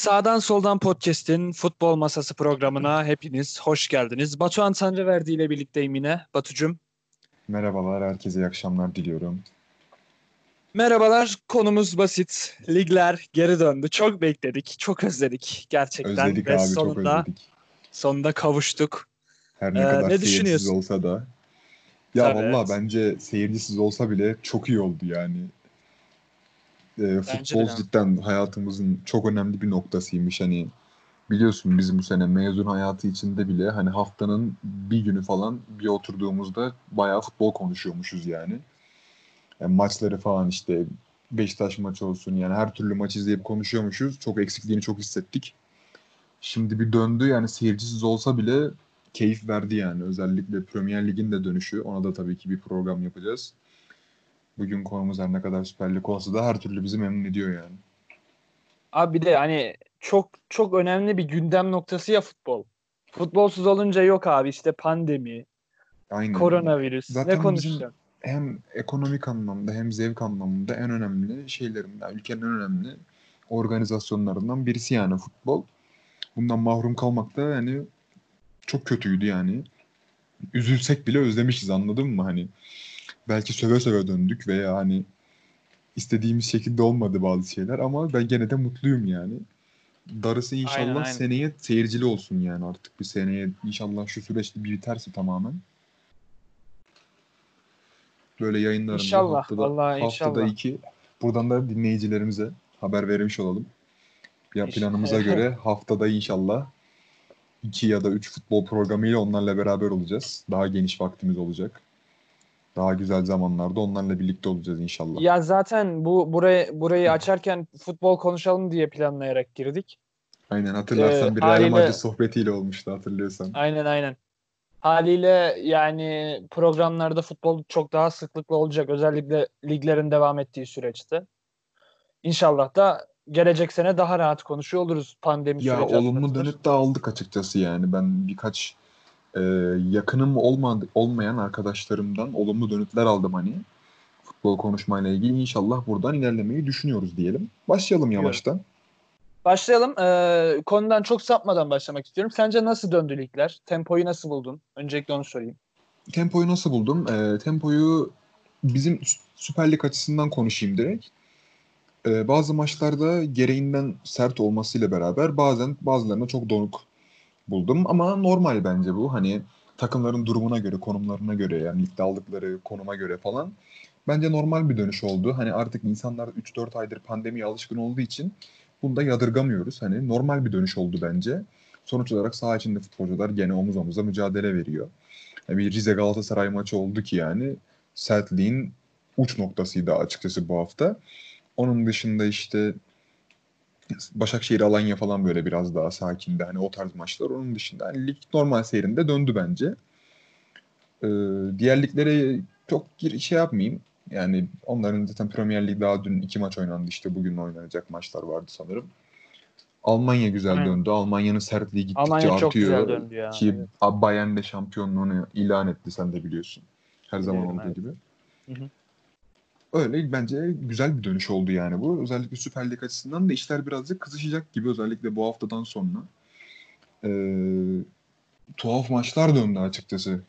Sağdan Soldan Podcast'in Futbol Masası programına hepiniz hoş geldiniz. Batuhan Sancıverdi ile birlikteyim yine. Batucum. Merhabalar, herkese iyi akşamlar diliyorum. Merhabalar, konumuz basit. Ligler geri döndü. Çok bekledik, çok özledik gerçekten. Özledik Ve abi, sonunda, çok özledik. Sonunda kavuştuk. Her ne Ee, kadar ne seyircisiz düşünüyorsun? olsa da. Ya Tabii, valla evet. bence seyircisiz olsa bile çok iyi oldu yani. Ee, futbol de. cidden hayatımızın çok önemli bir noktasıymış. Hani biliyorsun bizim bu sene mezun hayatı içinde bile hani haftanın bir günü falan bir oturduğumuzda bayağı futbol konuşuyormuşuz yani. Yani maçları falan işte Beşiktaş maçı olsun yani her türlü maç izleyip konuşuyormuşuz. Çok eksikliğini çok hissettik. Şimdi bir döndü yani seyircisiz olsa bile keyif verdi yani. Özellikle Premier Lig'in de dönüşü. Ona da tabii ki bir program yapacağız. Bugün konumuz her ne kadar Süper Lig olsa da her türlü bizi memnun ediyor yani. Abi bir de hani çok çok önemli bir gündem noktası ya futbol. Futbolsuz olunca yok abi işte pandemi, Aynen. koronavirüs. Zaten ne konuşacağım? Hem ekonomik anlamda hem zevk anlamında en önemli şeylerinden, ülkenin en önemli organizasyonlarından birisi yani futbol. Bundan mahrum kalmak da yani çok kötüydü yani. Üzülsek bile özlemişiz anladın mı? Hani belki söve söve döndük veya hani istediğimiz şekilde olmadı bazı şeyler ama ben gene de mutluyum yani. Darısı inşallah Aynen, aynen. seneye seyircili olsun yani artık bir seneye inşallah şu süreç bir biterse tamamen. Böyle yayınlarımızı İnşallah, haftada, vallahi haftada inşallah. iki buradan da dinleyicilerimize haber vermiş olalım. Ya planımıza göre haftada inşallah iki ya da üç futbol programıyla onlarla beraber olacağız. Daha geniş vaktimiz olacak. Daha güzel zamanlarda onlarla birlikte olacağız inşallah. Ya zaten bu burayı burayı açarken futbol konuşalım diye planlayarak girdik. Aynen hatırlarsan Ee, bir Real Madrid sohbetiyle olmuştu hatırlıyorsan. Aynen aynen. Haliyle yani programlarda futbol çok daha sıklıkla olacak. Özellikle liglerin devam ettiği süreçte. İnşallah da gelecek sene daha rahat konuşuyor oluruz pandemi Ya süreci olumlu atlatılır. dönüt de aldık açıkçası yani. Ben birkaç e, yakınım olmadı, olmayan arkadaşlarımdan olumlu dönütler aldım hani. Futbol konuşmayla ilgili inşallah buradan ilerlemeyi düşünüyoruz diyelim. Başlayalım yavaştan. Başlayalım. Ee, konudan çok sapmadan başlamak istiyorum. Sence nasıl döndü ligler? Tempoyu nasıl buldun? Öncelikle onu sorayım. Tempoyu nasıl buldum? E, tempoyu bizim Sü- Süper Lig açısından konuşayım direkt. E, bazı maçlarda gereğinden sert olmasıyla beraber bazen bazılarına çok donuk buldum. Ama normal bence bu. Hani takımların durumuna göre, konumlarına göre yani ligde aldıkları konuma göre falan. Bence normal bir dönüş oldu. Hani artık insanlar 3-4 aydır pandemiye alışkın olduğu için bunu da yadırgamıyoruz. Hani normal bir dönüş oldu bence. Sonuç olarak saha içinde futbolcular gene omuz omuza mücadele veriyor. Yani bir Rize Galatasaray maçı oldu ki yani sertliğin uç noktasıydı açıkçası bu hafta. Onun dışında işte Başakşehir Alanya falan böyle biraz daha sakindi. Hani o tarz maçlar. Onun dışında hani lig normal seyrinde döndü bence. Ee, diğer liglere çok gir şey yapmayayım. Yani onların zaten Premier Lig daha dün iki maç oynandı. işte bugün oynanacak maçlar vardı sanırım. Almanya güzel Aynen. döndü. Almanya'nın sertliği gittikçe Almanya çok artıyor. güzel döndü ya. Ki Evet. Bayern de şampiyonluğunu ilan etti sen de biliyorsun. Her zaman Biliyorum, olduğu evet. gibi. Hı hı. Öyle bence güzel bir dönüş oldu yani bu. Özellikle Süper Lig açısından da işler birazcık kızışacak gibi özellikle bu haftadan sonra. Ee, tuhaf maçlar döndü açıkçası.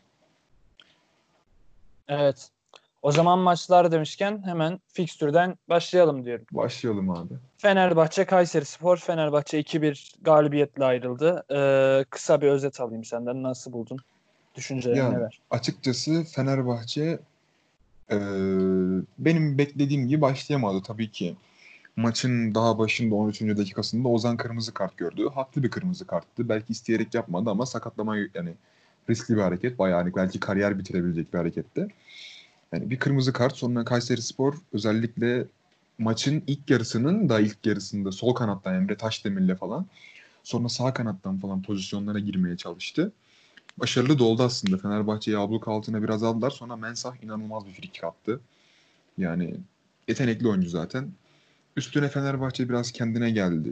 Evet. O zaman maçlar demişken hemen fikstürden başlayalım diyorum. Başlayalım abi. Fenerbahçe Kayseri Spor. Fenerbahçe 2-1 galibiyetle ayrıldı. Ee, kısa bir özet alayım senden. Nasıl buldun? Düşüncelerini neler? Açıkçası Fenerbahçe e, benim beklediğim gibi başlayamadı tabii ki. Maçın daha başında 13. dakikasında Ozan kırmızı kart gördü. Haklı bir kırmızı karttı. Belki isteyerek yapmadı ama sakatlama yani riskli bir hareket. Bayağı hani belki kariyer bitirebilecek bir hareketti. Yani bir kırmızı kart sonra Kayserispor özellikle maçın ilk yarısının da ilk yarısında sol kanattan Emre Taşdemir'le falan sonra sağ kanattan falan pozisyonlara girmeye çalıştı. Başarılı da oldu aslında. Fenerbahçe'yi abluk altına biraz aldılar. Sonra Mensah inanılmaz bir frikik attı. Yani yetenekli oyuncu zaten. Üstüne Fenerbahçe biraz kendine geldi.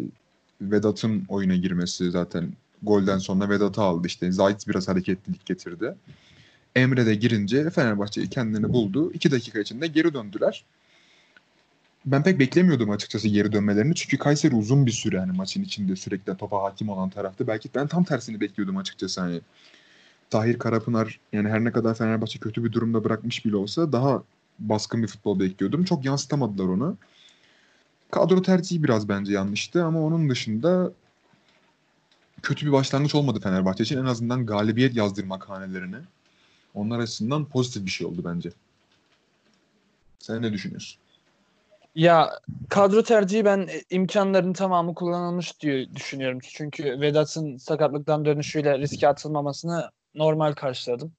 Vedat'ın oyuna girmesi zaten golden sonra Vedat'ı aldı. İşte Zayt biraz hareketlilik getirdi. Emre de girince Fenerbahçe kendini buldu. İki dakika içinde geri döndüler. ben pek beklemiyordum açıkçası geri dönmelerini. Çünkü Kayseri uzun bir süre hani maçın içinde sürekli topa hakim olan taraftı. Belki ben tam tersini bekliyordum açıkçası hani. Tahir Karapınar yani her ne kadar Fenerbahçe kötü bir durumda bırakmış bile olsa daha baskın bir futbol bekliyordum. Çok yansıtamadılar onu. Kadro tercihi biraz bence yanlıştı ama onun dışında kötü bir başlangıç olmadı Fenerbahçe için. En azından galibiyet yazdırmak hanelerine. Onlar açısından pozitif bir şey oldu bence. Sen ne düşünüyorsun? Ya kadro tercihi ben e, imkanların tamamı kullanılmış diye düşünüyorum. Çünkü Vedat'ın sakatlıktan dönüşüyle riske atılmamasını normal karşıladım.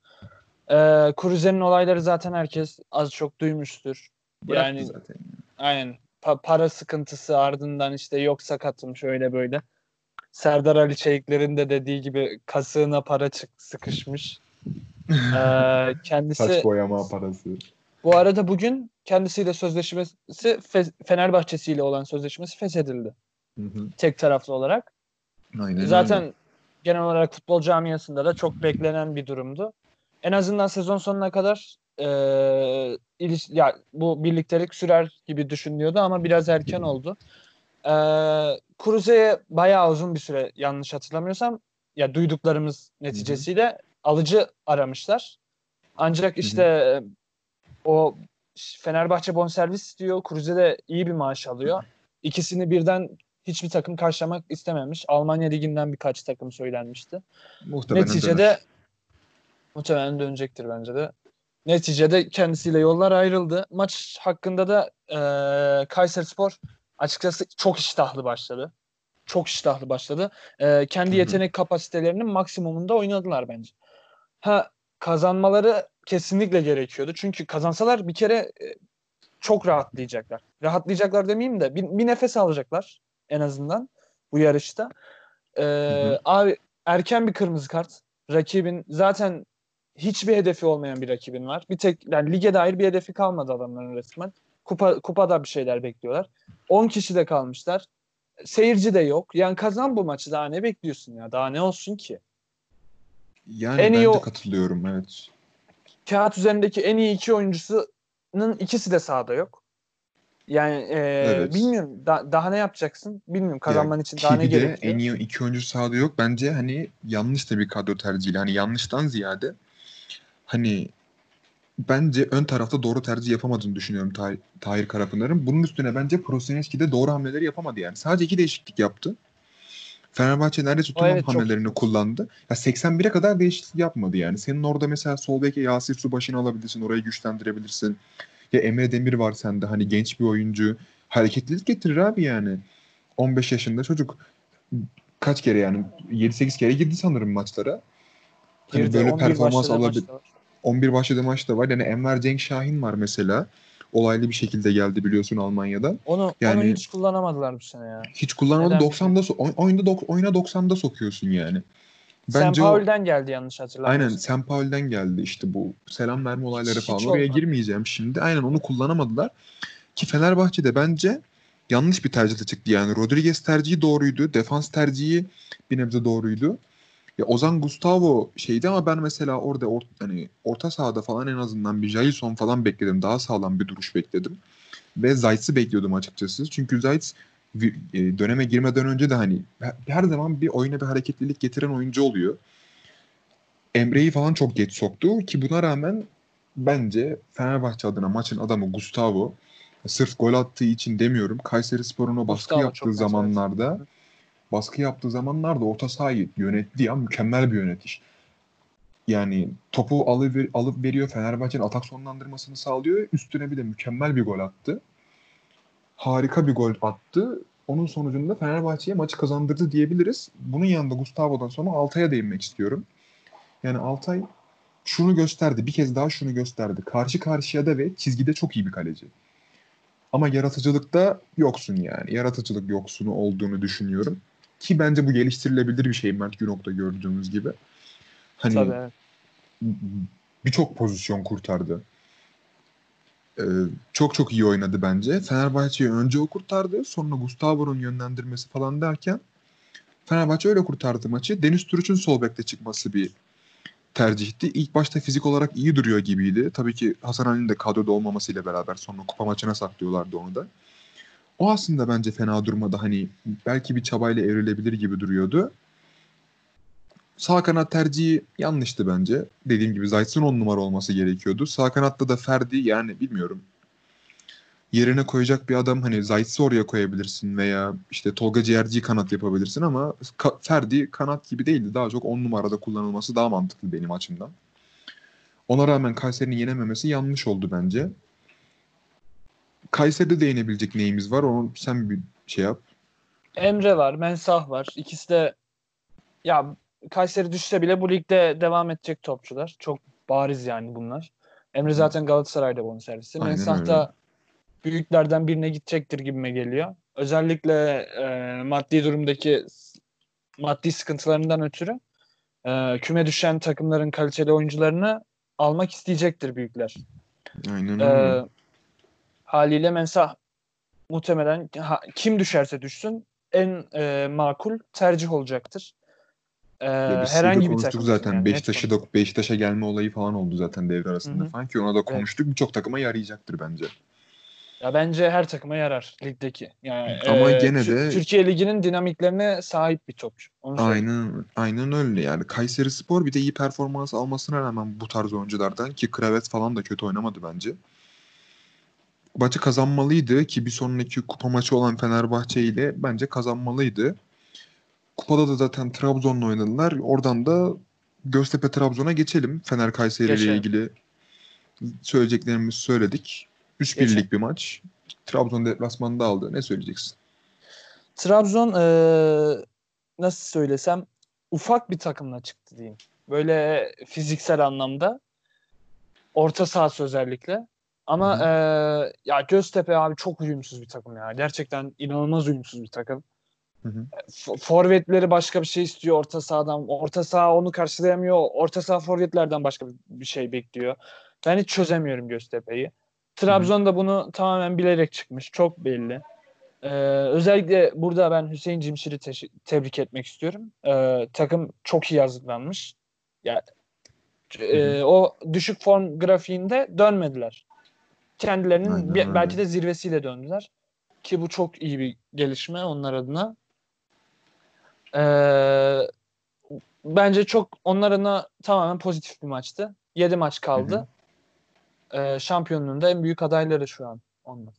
Ee, Cruze'nin olayları zaten herkes az çok duymuştur. Bıraktı yani zaten. aynen Pa- para sıkıntısı ardından işte yok sakatım şöyle böyle. Serdar Ali Çelikler'in de dediği gibi kasığına para çık sıkışmış. Ee, kendisi Saç boyama parası. bu arada bugün kendisiyle sözleşmesi Fe- Fenerbahçesiyle olan sözleşmesi feshedildi. Hı hı. Tek taraflı olarak. Aynen Zaten öyle. Genel olarak futbol camiasında da çok beklenen bir durumdu. En azından sezon sonuna kadar e, iliş- ya bu birliktelik sürer gibi düşünülüyordu ama biraz erken oldu. E, Cruze'ye bayağı uzun bir süre yanlış hatırlamıyorsam ya duyduklarımız neticesiyle alıcı aramışlar. Ancak işte e, o Fenerbahçe bonservis istiyor. Cruze de iyi bir maaş alıyor. İkisini birden hiçbir takım karşılamak istememiş. Almanya Ligi'nden birkaç takım söylenmişti. Muhtemelen Neticede döner. muhtemelen dönecektir bence de. Neticede kendisiyle yollar ayrıldı. Maç hakkında da e, Kayserispor açıkçası çok iştahlı başladı. Çok iştahlı başladı. E, kendi yetenek kapasitelerinin maksimumunda oynadılar bence. Ha kazanmaları kesinlikle gerekiyordu. Çünkü kazansalar bir kere e, çok rahatlayacaklar. Rahatlayacaklar demeyeyim de bir, bir nefes alacaklar en azından bu yarışta. Ee, hı. Abi erken bir kırmızı kart. Rakibin zaten hiçbir hedefi olmayan bir rakibin var. Bir tek yani lige dair bir hedefi kalmadı adamların resmen. Kupa kupada bir şeyler bekliyorlar. 10 kişi de kalmışlar. Seyirci de yok. Yani kazan bu maçı daha ne bekliyorsun ya? Daha ne olsun ki? Yani en iyi ben de o- katılıyorum evet. kağıt üzerindeki en iyi iki oyuncusunun ikisi de sahada yok. Yani e, Evet. bilmiyorum da- daha ne yapacaksın? Bilmiyorum kazanman Ya, için daha ne gerekiyor? en iyi iki oyuncu sahada yok. Bence hani yanlış da bir kadro tercihi. Hani yanlıştan ziyade hani bence ön tarafta doğru tercih yapamadığını düşünüyorum Tahir, Tahir Karapınar'ın. Bunun üstüne bence Prosinecki de doğru hamleleri yapamadı yani. Sadece iki değişiklik yaptı. Fenerbahçe neredeyse tüm evet, çok hamlelerini kötü. kullandı. Ya 81'e kadar değişiklik yapmadı yani. Senin orada mesela sol beke Yasir Subaşı'nı alabilirsin. Orayı güçlendirebilirsin. Ya Emre Demir var sende. Hani genç bir oyuncu. Hareketlilik getirir abi yani. 15 yaşında çocuk kaç kere yani 7-8 kere girdi sanırım maçlara. Hani Girdi, böyle 11 performans alabilir. maçta var. 11 başladığı maçta var. Yani Enver Cenk Şahin var mesela. Olaylı bir şekilde geldi biliyorsun Almanya'dan. Onu, onu Yani- hiç kullanamadılar bu sene ya. Hiç kullanmadı. Neden 90'da so- oy- oyunda dok- oyuna 90'da sokuyorsun yani. Bence o Paul'den geldi yanlış aynen hatırlamıyorsam. St. Paul'den geldi işte bu selam verme olayları Hiç falan. Oraya olmadı. girmeyeceğim şimdi. Aynen onu kullanamadılar. Ki Fenerbahçe'de bence yanlış bir tercih çıktı yani. Rodriguez tercihi doğruydu. Defans tercihi bir nebze doğruydu. Ya Ozan Gustavo şeydi ama ben mesela orada or, hani orta sahada falan en azından bir Jailson falan bekledim. Daha sağlam bir duruş bekledim. Ve Zayt'sı bekliyordum açıkçası. Çünkü Zayt döneme girmeden önce de hani her- zaman bir oyuna bir hareketlilik getiren oyuncu oluyor. Emre'yi falan çok geç soktu ki buna rağmen bence Fenerbahçe adına maçın adamı Gustavo sırf gol attığı için demiyorum. Kayserispor'un o baskı Gustavo yaptığı zamanlarda evet. baskı yaptığı zamanlarda orta sahayı yönetti ya mükemmel bir yönetiş. Yani topu alıp, alıp veriyor Fenerbahçe'nin atak sonlandırmasını sağlıyor. Üstüne bir de mükemmel bir gol attı. Harika bir gol attı. Onun sonucunda Fenerbahçe'ye maçı kazandırdı diyebiliriz. Bunun yanında Gustavo'dan sonra Altay'a değinmek istiyorum. Yani Altay şunu gösterdi. Bir kez daha şunu gösterdi. Karşı karşıyada ve çizgide çok iyi bir kaleci. Ama yaratıcılıkta yoksun yani. Yaratıcılık yoksunu olduğunu düşünüyorum. Ki bence bu geliştirilebilir bir şey Mert Günok'ta gördüğümüz gibi. Hani Tabii birçok pozisyon kurtardı. Ee, çok çok iyi oynadı bence. Fenerbahçe'yi önce o kurtardı. Sonra Gustavo'nun yönlendirmesi falan derken Fenerbahçe öyle kurtardı maçı. Deniz Türüç'ün sol bekte çıkması bir tercihti. İlk başta fizik olarak iyi duruyor gibiydi. Tabii ki Hasan Ali'nin de kadroda olmamasıyla beraber sonra kupa maçına saklıyorlardı onu da. O aslında bence fena durmadı. Hani belki bir çabayla evrilebilir gibi duruyordu. Sağ kanat tercihi yanlıştı bence. Dediğim gibi Zayt'ın on numara olması gerekiyordu. Sağ kanatta da Ferdi yani bilmiyorum. Yerine koyacak bir adam hani Zayt'sı oraya koyabilirsin veya işte Tolga Ciğerci'yi kanat yapabilirsin ama Ka- Ferdi kanat gibi değildi. Daha çok on numarada kullanılması daha mantıklı benim açımdan. Ona rağmen Kayseri'nin yenememesi yanlış oldu bence. Kayseri'de değinebilecek neyimiz var? Onu sen bir şey yap. Emre var, Mensah var. İkisi de ya Kayseri düşse bile bu ligde devam edecek topçular. Çok bariz yani bunlar. Emre zaten Galatasaray'da bonservisi. Aynen Mensah da büyüklerden birine gidecektir gibime geliyor. Özellikle e, maddi durumdaki maddi sıkıntılarından ötürü e, küme düşen takımların kaliteli oyuncularını almak isteyecektir büyükler. Aynen E, öyle. haliyle Mensah muhtemelen ha, kim düşerse düşsün en e, makul tercih olacaktır. E, Ya biz herhangi bir takım zaten. yani, net Beşiktaş'ı da Beşiktaş'a gelme olayı falan oldu zaten devre arasında Hı hı. falan ki ona da konuştuk. Birçok takıma yarayacaktır bence. Ya bence her takıma yarar ligdeki. Yani Ama e, gene de- Türkiye liginin dinamiklerine sahip bir topçu. Onu söyleyeyim. Aynen aynen öyle yani. Kayseri Spor bir de iyi performans almasına rağmen bu tarz oyunculardan ki Kravet falan da kötü oynamadı bence. Maçı kazanmalıydı ki bir sonraki kupa maçı olan Fenerbahçe ile bence kazanmalıydı. Kupada da zaten Trabzon'la oynadılar. Oradan da Göztepe Trabzon'a geçelim. Fener Kayseri ile ilgili söyleyeceklerimizi söyledik. 3-1'lik Geçelim. bir maç. Trabzon deplasmanında aldı. Ne söyleyeceksin? Trabzon e, nasıl söylesem ufak bir takımla çıktı diyeyim. Böyle fiziksel anlamda. Orta sahası özellikle. Ama e, ya Göztepe abi çok uyumsuz bir takım ya. Gerçekten inanılmaz uyumsuz bir takım. Hı hı. Forvetleri başka bir şey istiyor orta sahadan. Orta saha onu karşılayamıyor. Orta saha forvetlerden başka bir şey bekliyor. Ben hiç çözemiyorum Göztepe'yi. Trabzon da bunu tamamen bilerek çıkmış. Çok belli. Ee, özellikle burada ben Hüseyin Cimşir'i teş- tebrik etmek istiyorum. Ee, takım çok iyi hazırlanmış. Ya e, o düşük form grafiğinde dönmediler. Kendilerinin Aynen öyle. belki de zirvesiyle döndüler. Ki bu çok iyi bir gelişme onlar adına. Ee, bence çok onlar adına tamamen pozitif bir maçtı. 7 maç kaldı. Ee, şampiyonluğun da en büyük adayları şu an onlar.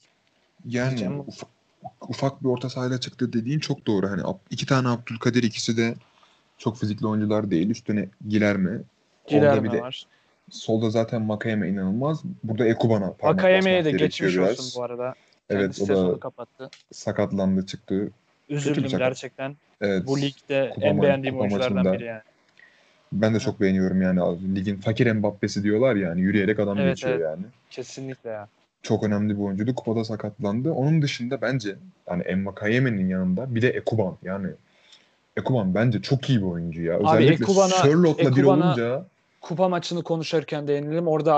Yani bu. ufak, ufak bir orta sahayla çıktı dediğin çok doğru. Hani iki tane Abdülkadir ikisi de çok fizikli oyuncular değil. Üstüne Gilerme. Gilerme bir de var. Solda zaten Makayeme inanılmaz. Burada Ekuban'a parmak Akayeme'ye basmak de geçmiş biraz. olsun bu arada. Evet Kendisi o da kapattı. sakatlandı çıktı. Üzüldüm gerçekten. Evet. Bu ligde Kupa en beğendiğim kupa oyunculardan maçında. biri yani. Ben de çok beğeniyorum yani. Ligin fakir Mbappe'si diyorlar yani. Yürüyerek adam Evet, geçiyor evet. yani. Kesinlikle ya. Çok önemli bir oyuncuydu. Kupada sakatlandı. Onun dışında bence yani Emmakayeme'nin yanında bir de Ekuban yani Ekuban bence çok iyi bir oyuncu ya. Özellikle Ekuban'a- Sherlock'la bir olunca Kupa maçını konuşurken değinelim. Orada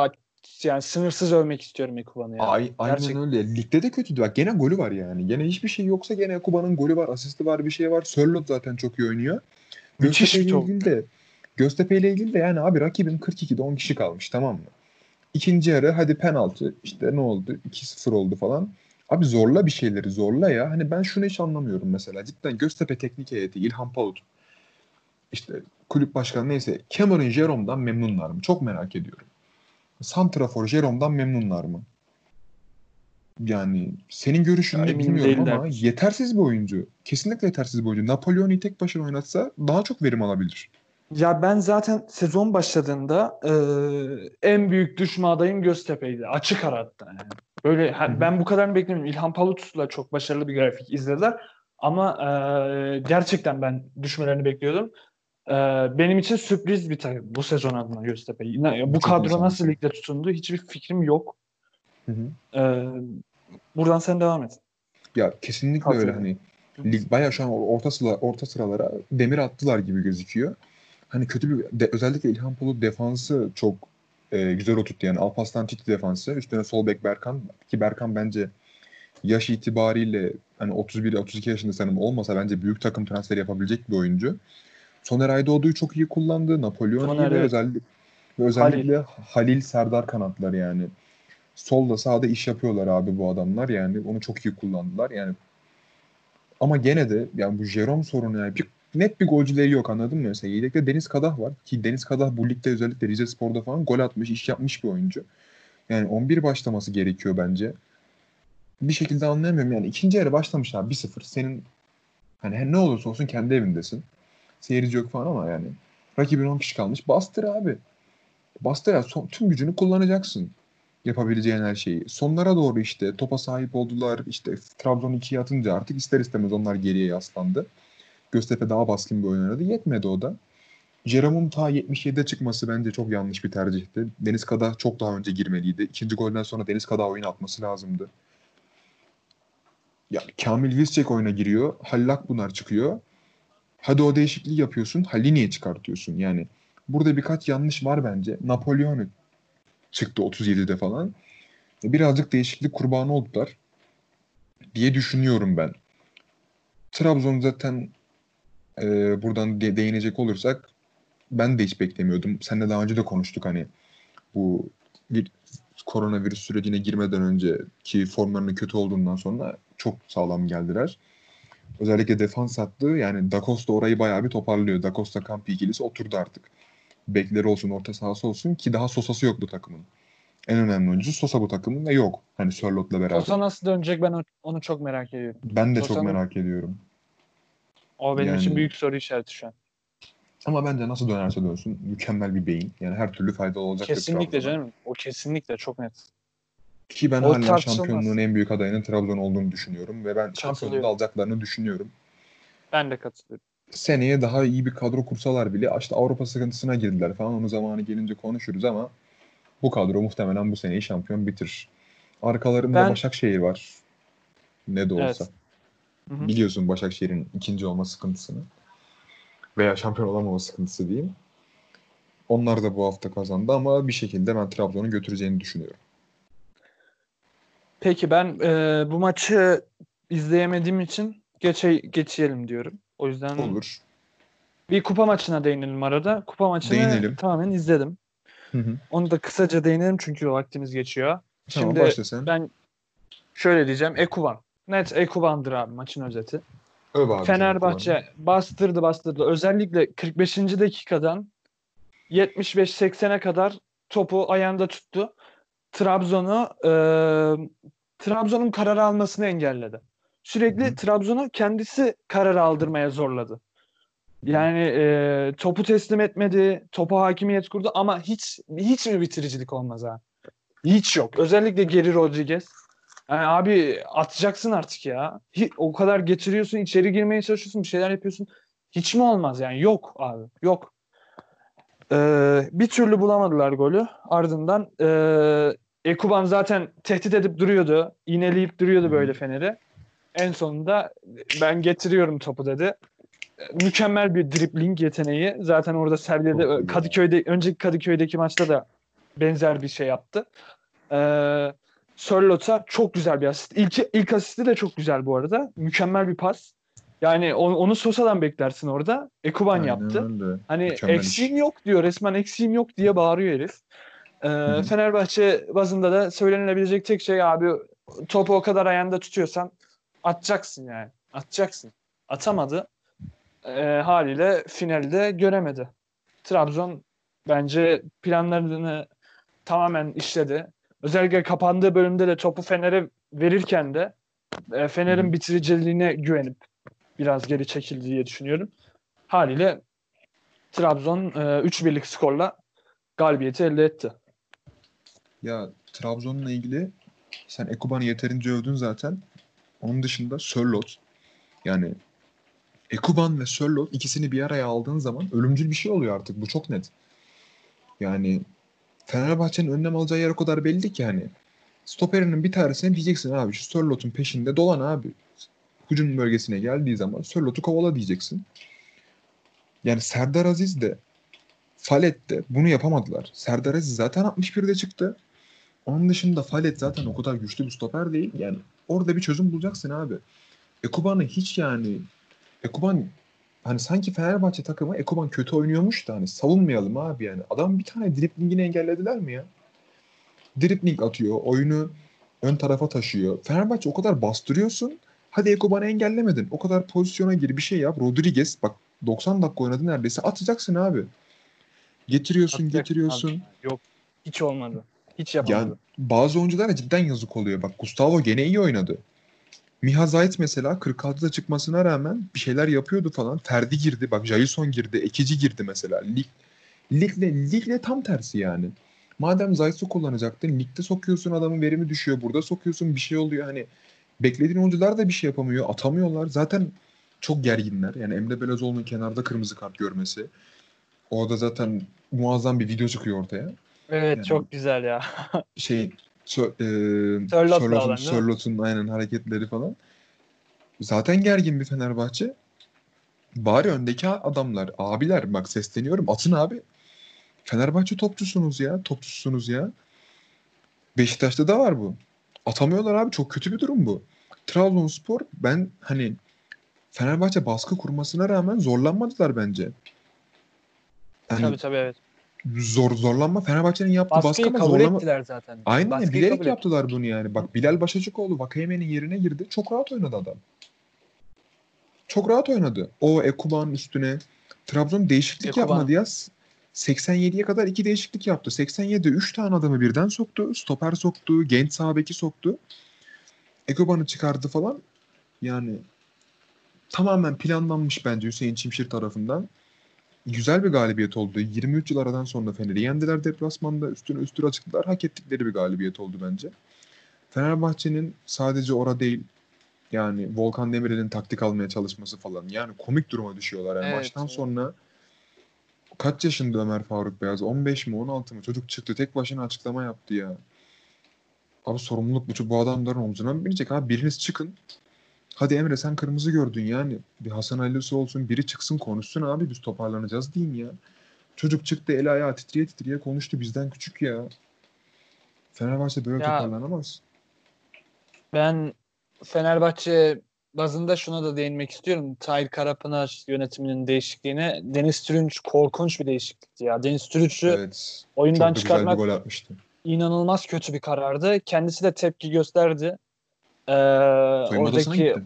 yani sınırsız övmek istiyorum Ekuban'ı ya. Ay, aynen Gerçek- öyle. Ligde de kötüydü. Bak gene golü var yani. Gene hiçbir şey yoksa gene Ekuban'ın golü var, asisti var, bir şey var. Sörloth zaten çok iyi oynuyor. Müthiş Göztepe bir top. de Göztepe ile ilgili de yani abi rakibin 42'de 10 kişi kalmış tamam mı? İkinci yarı hadi penaltı işte ne oldu? 2-0 oldu falan. Abi zorla bir şeyleri zorla ya. Hani ben şunu hiç anlamıyorum mesela. Cidden Göztepe teknik heyeti İlhan Palut işte kulüp başkanı neyse Cameron Jerome'dan memnunlar mı? Çok merak ediyorum. Santrafor Jerome'dan memnunlar mı? Yani senin görüşün ne bilmiyorum değiller. ama yetersiz bir oyuncu. Kesinlikle yetersiz bir oyuncu. Napoleon'u tek başına oynatsa daha çok verim alabilir. Ya ben zaten sezon başladığında e, en büyük düşme adayım Göztepe'ydi. Açık ara hatta yani. Böyle ha- Hı hı. ben bu kadarını beklemiyorum. İlhan Palut'la çok başarılı bir grafik izlediler. Ama e, gerçekten ben düşmelerini bekliyordum. E, benim için sürpriz bir takım bu sezon adına Göztepe. Bu Çok kadro nasıl ligde tutundu hiçbir fikrim yok. Hı hı. E, buradan sen devam et. Ya kesinlikle öyle Katılıyorum. hani lig bayağı şu an orta sıra, orta sıralara demir attılar gibi gözüküyor. Hani kötü bir de, özellikle İlhan Palut defansı çok e, güzel oturttu yani Alparslan Titi defansı üstüne sol bek Berkan ki Berkan bence yaş itibariyle hani 31 32 yaşında sanırım olmasa bence büyük takım transferi yapabilecek bir oyuncu. Soner Aydoğdu'yu çok iyi kullandı. Napolyon Soner, ve evet. özellikle özellikle Halil. Serdar kanatları yani. Solda sağda iş yapıyorlar abi bu adamlar yani onu çok iyi kullandılar yani. Ama gene de yani bu Jerome sorunu yani bir, net bir golcüleri yok anladın mı? Mesela yedekte Deniz Kadah var ki Deniz Kadah bu ligde özellikle Rize Spor'da falan gol atmış, iş yapmış bir oyuncu. Yani 11 başlaması gerekiyor bence. Bir şekilde anlayamıyorum yani ikinci yarı başlamış abi 1-0. Senin hani ne olursa olsun kendi evindesin. Seyirci yok falan ama yani rakibin 10 kişi kalmış. Bastır abi. Bastır ya son, tüm gücünü kullanacaksın yapabileceğin her şeyi. Sonlara doğru işte topa sahip oldular. İşte Trabzon 2'ye atınca artık ister istemez onlar geriye yaslandı. Göztepe daha baskın bir oyun oynadı. Yetmedi o da. Jerome'un ta 77'de çıkması bence çok yanlış bir tercihti. Deniz Kada çok daha önce girmeliydi. İkinci golden sonra Deniz Kada oyun atması lazımdı. Yani Kamil Vizcek oyuna giriyor. Halil Akbunar çıkıyor. Hadi o değişikliği yapıyorsun. Halini'ye çıkartıyorsun. Yani burada birkaç yanlış var bence. Napolyon'u çıktı 37'de falan. Birazcık değişiklik kurbanı oldular diye düşünüyorum ben. Trabzon zaten e, buradan de, değinecek olursak ben de hiç beklemiyordum. Seninle daha önce de konuştuk hani bu bir koronavirüs sürecine girmeden önceki formlarının kötü olduğundan sonra çok sağlam geldiler. Özellikle defans hattı yani Da Costa orayı bayağı bir toparlıyor. Da Costa Campi ikilisi oturdu artık bekleri olsun, orta sahası olsun ki daha Sosa'sı yok bu takımın. En önemli oyuncusu Sosa bu takımın ve yok. Hani Sörlot'la beraber. Sosa nasıl dönecek ben onu çok merak ediyorum. Ben de çok merak ediyorum. O benim yani... için büyük soru işareti şu an. Ama bence nasıl dönerse dönsün mükemmel bir beyin. Yani her türlü faydalı olacak. Kesinlikle canım. O kesinlikle çok net. Ki ben o hala şampiyonluğun en büyük adayının Trabzon olduğunu düşünüyorum. Ve ben şampiyonluğu alacaklarını düşünüyorum. Ben de katılıyorum seneye daha iyi bir kadro kursalar bile işte Avrupa sıkıntısına girdiler falan. Onu zamanı gelince konuşuruz ama bu kadro muhtemelen bu seneyi şampiyon bitirir. Arkalarında ben... Başakşehir var. Ne de olsa. Evet. Biliyorsun Başakşehir'in ikinci olma sıkıntısını. Veya şampiyon olamama sıkıntısı diyeyim. Onlar da bu hafta kazandı ama bir şekilde ben Trabzon'u götüreceğini düşünüyorum. Peki ben e, bu maçı izleyemediğim için geçe geçelim diyorum. O yüzden Olur. bir kupa maçına değinelim arada. Kupa maçını değinelim. tamamen izledim. Hı hı. Onu da kısaca değinelim çünkü vaktimiz geçiyor. Tamam, Şimdi ben şöyle diyeceğim. Ekuban. Net Ekuban'dır abi maçın özeti. Öv abi Fenerbahçe bastırdı bastırdı. Özellikle 45. dakikadan 75-80'e kadar topu ayağında tuttu. Trabzon'u e, Trabzon'un karar almasını engelledi sürekli Hı. Trabzon'a kendisi karar aldırmaya zorladı. Yani e, topu teslim etmedi, topa hakimiyet kurdu ama hiç hiç mi bitiricilik olmaz ha? Hiç yok. Özellikle Geri Rodriguez. Yani abi atacaksın artık ya. Hiç, o kadar getiriyorsun, içeri girmeye çalışıyorsun, bir şeyler yapıyorsun. Hiç mi olmaz yani? Yok abi, yok. Ee, bir türlü bulamadılar golü. Ardından e, Ekuban zaten tehdit edip duruyordu. İğneleyip duruyordu böyle Fener'i. En sonunda ben getiriyorum topu dedi. Mükemmel bir dribling yeteneği. Zaten orada sergiledi. Kadıköy'de önceki Kadıköy'deki maçta da benzer bir şey yaptı. Ee, Sörlot'a çok güzel bir asist. İlk, ilk asisti de çok güzel bu arada. Mükemmel bir pas. Yani onu, onu Sosa'dan beklersin orada. Ekuban Aynen yaptı. Öyle. Hani Mükemmel eksiğim iş. yok diyor. Resmen eksiğim yok diye bağırıyor herif. Ee, Fenerbahçe bazında da söylenilebilecek tek şey abi topu o kadar ayağında tutuyorsan atacaksın yani. Atacaksın. Atamadı. E, haliyle finalde göremedi. Trabzon bence planlarını tamamen işledi. Özellikle kapandığı bölümde de topu Fener'e verirken de e, Fener'in bitiriciliğine güvenip biraz geri çekildi diye düşünüyorum. Haliyle Trabzon e, 3-1'lik skorla galibiyeti elde etti. Ya Trabzon'la ilgili sen Ekuban'ı yeterince övdün zaten. Onun dışında Sörlot yani Ekuban ve Sörlot ikisini bir araya aldığın zaman ölümcül bir şey oluyor artık. Bu çok net. Yani Fenerbahçe'nin önlem alacağı yer o kadar belli ki hani. Stoperinin bir tanesine diyeceksin abi şu Sörlot'un peşinde dolan abi. Hücum bölgesine geldiği zaman Sörlot'u kovala diyeceksin. Yani Serdar Aziz de Falet de bunu yapamadılar. Serdar Aziz zaten 61'de çıktı. Onun dışında Falet zaten o kadar güçlü bir stoper değil. Yani orada bir çözüm bulacaksın abi. Ekuban'ı hiç yani Ekuban hani sanki Fenerbahçe takımı Ekuban kötü oynuyormuş da hani savunmayalım abi yani. Adam bir tane driplingini engellediler mi ya? Dribbling atıyor. Oyunu ön tarafa taşıyor. Fenerbahçe o kadar bastırıyorsun. Hadi Ekoban'ı engellemedin. O kadar pozisyona gir bir şey yap. Rodriguez bak 90 dakika oynadı neredeyse. Atacaksın abi. Getiriyorsun, Atacak getiriyorsun. abi. Yok. Hiç olmadı. Hiç yapamadı. Yani bazı oyunculara cidden yazık oluyor. Bak Gustavo gene iyi oynadı. Miha Zayt mesela 46'da çıkmasına rağmen bir şeyler yapıyordu falan. Ferdi girdi. Bak Jailson girdi. Ekici girdi mesela. Lig, ligle, ligle tam tersi yani. Madem Zayt'ı kullanacaktın ligde sokuyorsun adamın verimi düşüyor. Burada sokuyorsun bir şey oluyor. Hani beklediğin oyuncular da bir şey yapamıyor. Atamıyorlar. Zaten çok gerginler. Yani Emre Belözoğlu'nun kenarda kırmızı kart görmesi. Orada zaten muazzam bir video çıkıyor ortaya evet yani- çok güzel ya. şey Sö, e, Sörlot'un? Sörlot'un aynen hareketleri falan. Zaten gergin bir Fenerbahçe. Bari öndeki adamlar, abiler bak sesleniyorum atın abi. Fenerbahçe topçusunuz ya, topçusunuz ya. Beşiktaş'ta da var bu. Atamıyorlar abi çok kötü bir durum bu. Trabzonspor ben hani Fenerbahçe baskı kurmasına rağmen zorlanmadılar bence. Yani tabii tabii evet. Zor zorlanma Fenerbahçe'nin yaptığı baskı Baskıyı ama kabul zorlama ettiler zaten. Aynen Baskıyı bilerek kabul yaptılar bunu yani. Bak Bilal Başacıkoğlu Vakayeme'nin yerine girdi. Çok rahat oynadı adam. Çok rahat oynadı. O Ekuban'ın üstüne Trabzon değişiklik Ekuban. yapmadı ya. 87'ye kadar iki değişiklik yaptı. 87'de 3 tane adamı birden soktu. Stoper soktu. Genç sağ beki soktu. Ekuban'ı çıkardı falan. Yani tamamen planlanmış bence Hüseyin Çimşir tarafından. Güzel bir galibiyet oldu. 23 yıl aradan sonra Fener'i yendiler deplasmanda. Üstüne üstüne açıkladılar. Hak ettikleri bir galibiyet oldu bence. Fenerbahçe'nin sadece ora değil yani Volkan Demirel'in taktik almaya çalışması falan. Yani komik duruma düşüyorlar. Yani Evet, maçtan evet. sonra kaç yaşında Ömer Faruk Beyaz? 15 mi 16 mı? Çocuk çıktı tek başına açıklama yaptı ya. Abi sorumluluk bu, bu adamların omzuna mı binecek? Abi biriniz çıkın. Hadi Emre sen kırmızı gördün yani. Bir Hasan Ali'si olsun biri çıksın konuşsun abi biz toparlanacağız diyeyim ya. Çocuk çıktı el ayağı titriye titriye konuştu bizden küçük ya. Fenerbahçe böyle Ya- toparlanamaz. Ben Fenerbahçe bazında şuna da değinmek istiyorum. Tahir Karapınar yönetiminin değişikliğine. Deniz Türünç korkunç bir değişiklikti ya. Deniz Türünç'ü Evet. Oyundan çıkartmak inanılmaz kötü bir karardı. Kendisi de tepki gösterdi. Odasına oradaki gitti.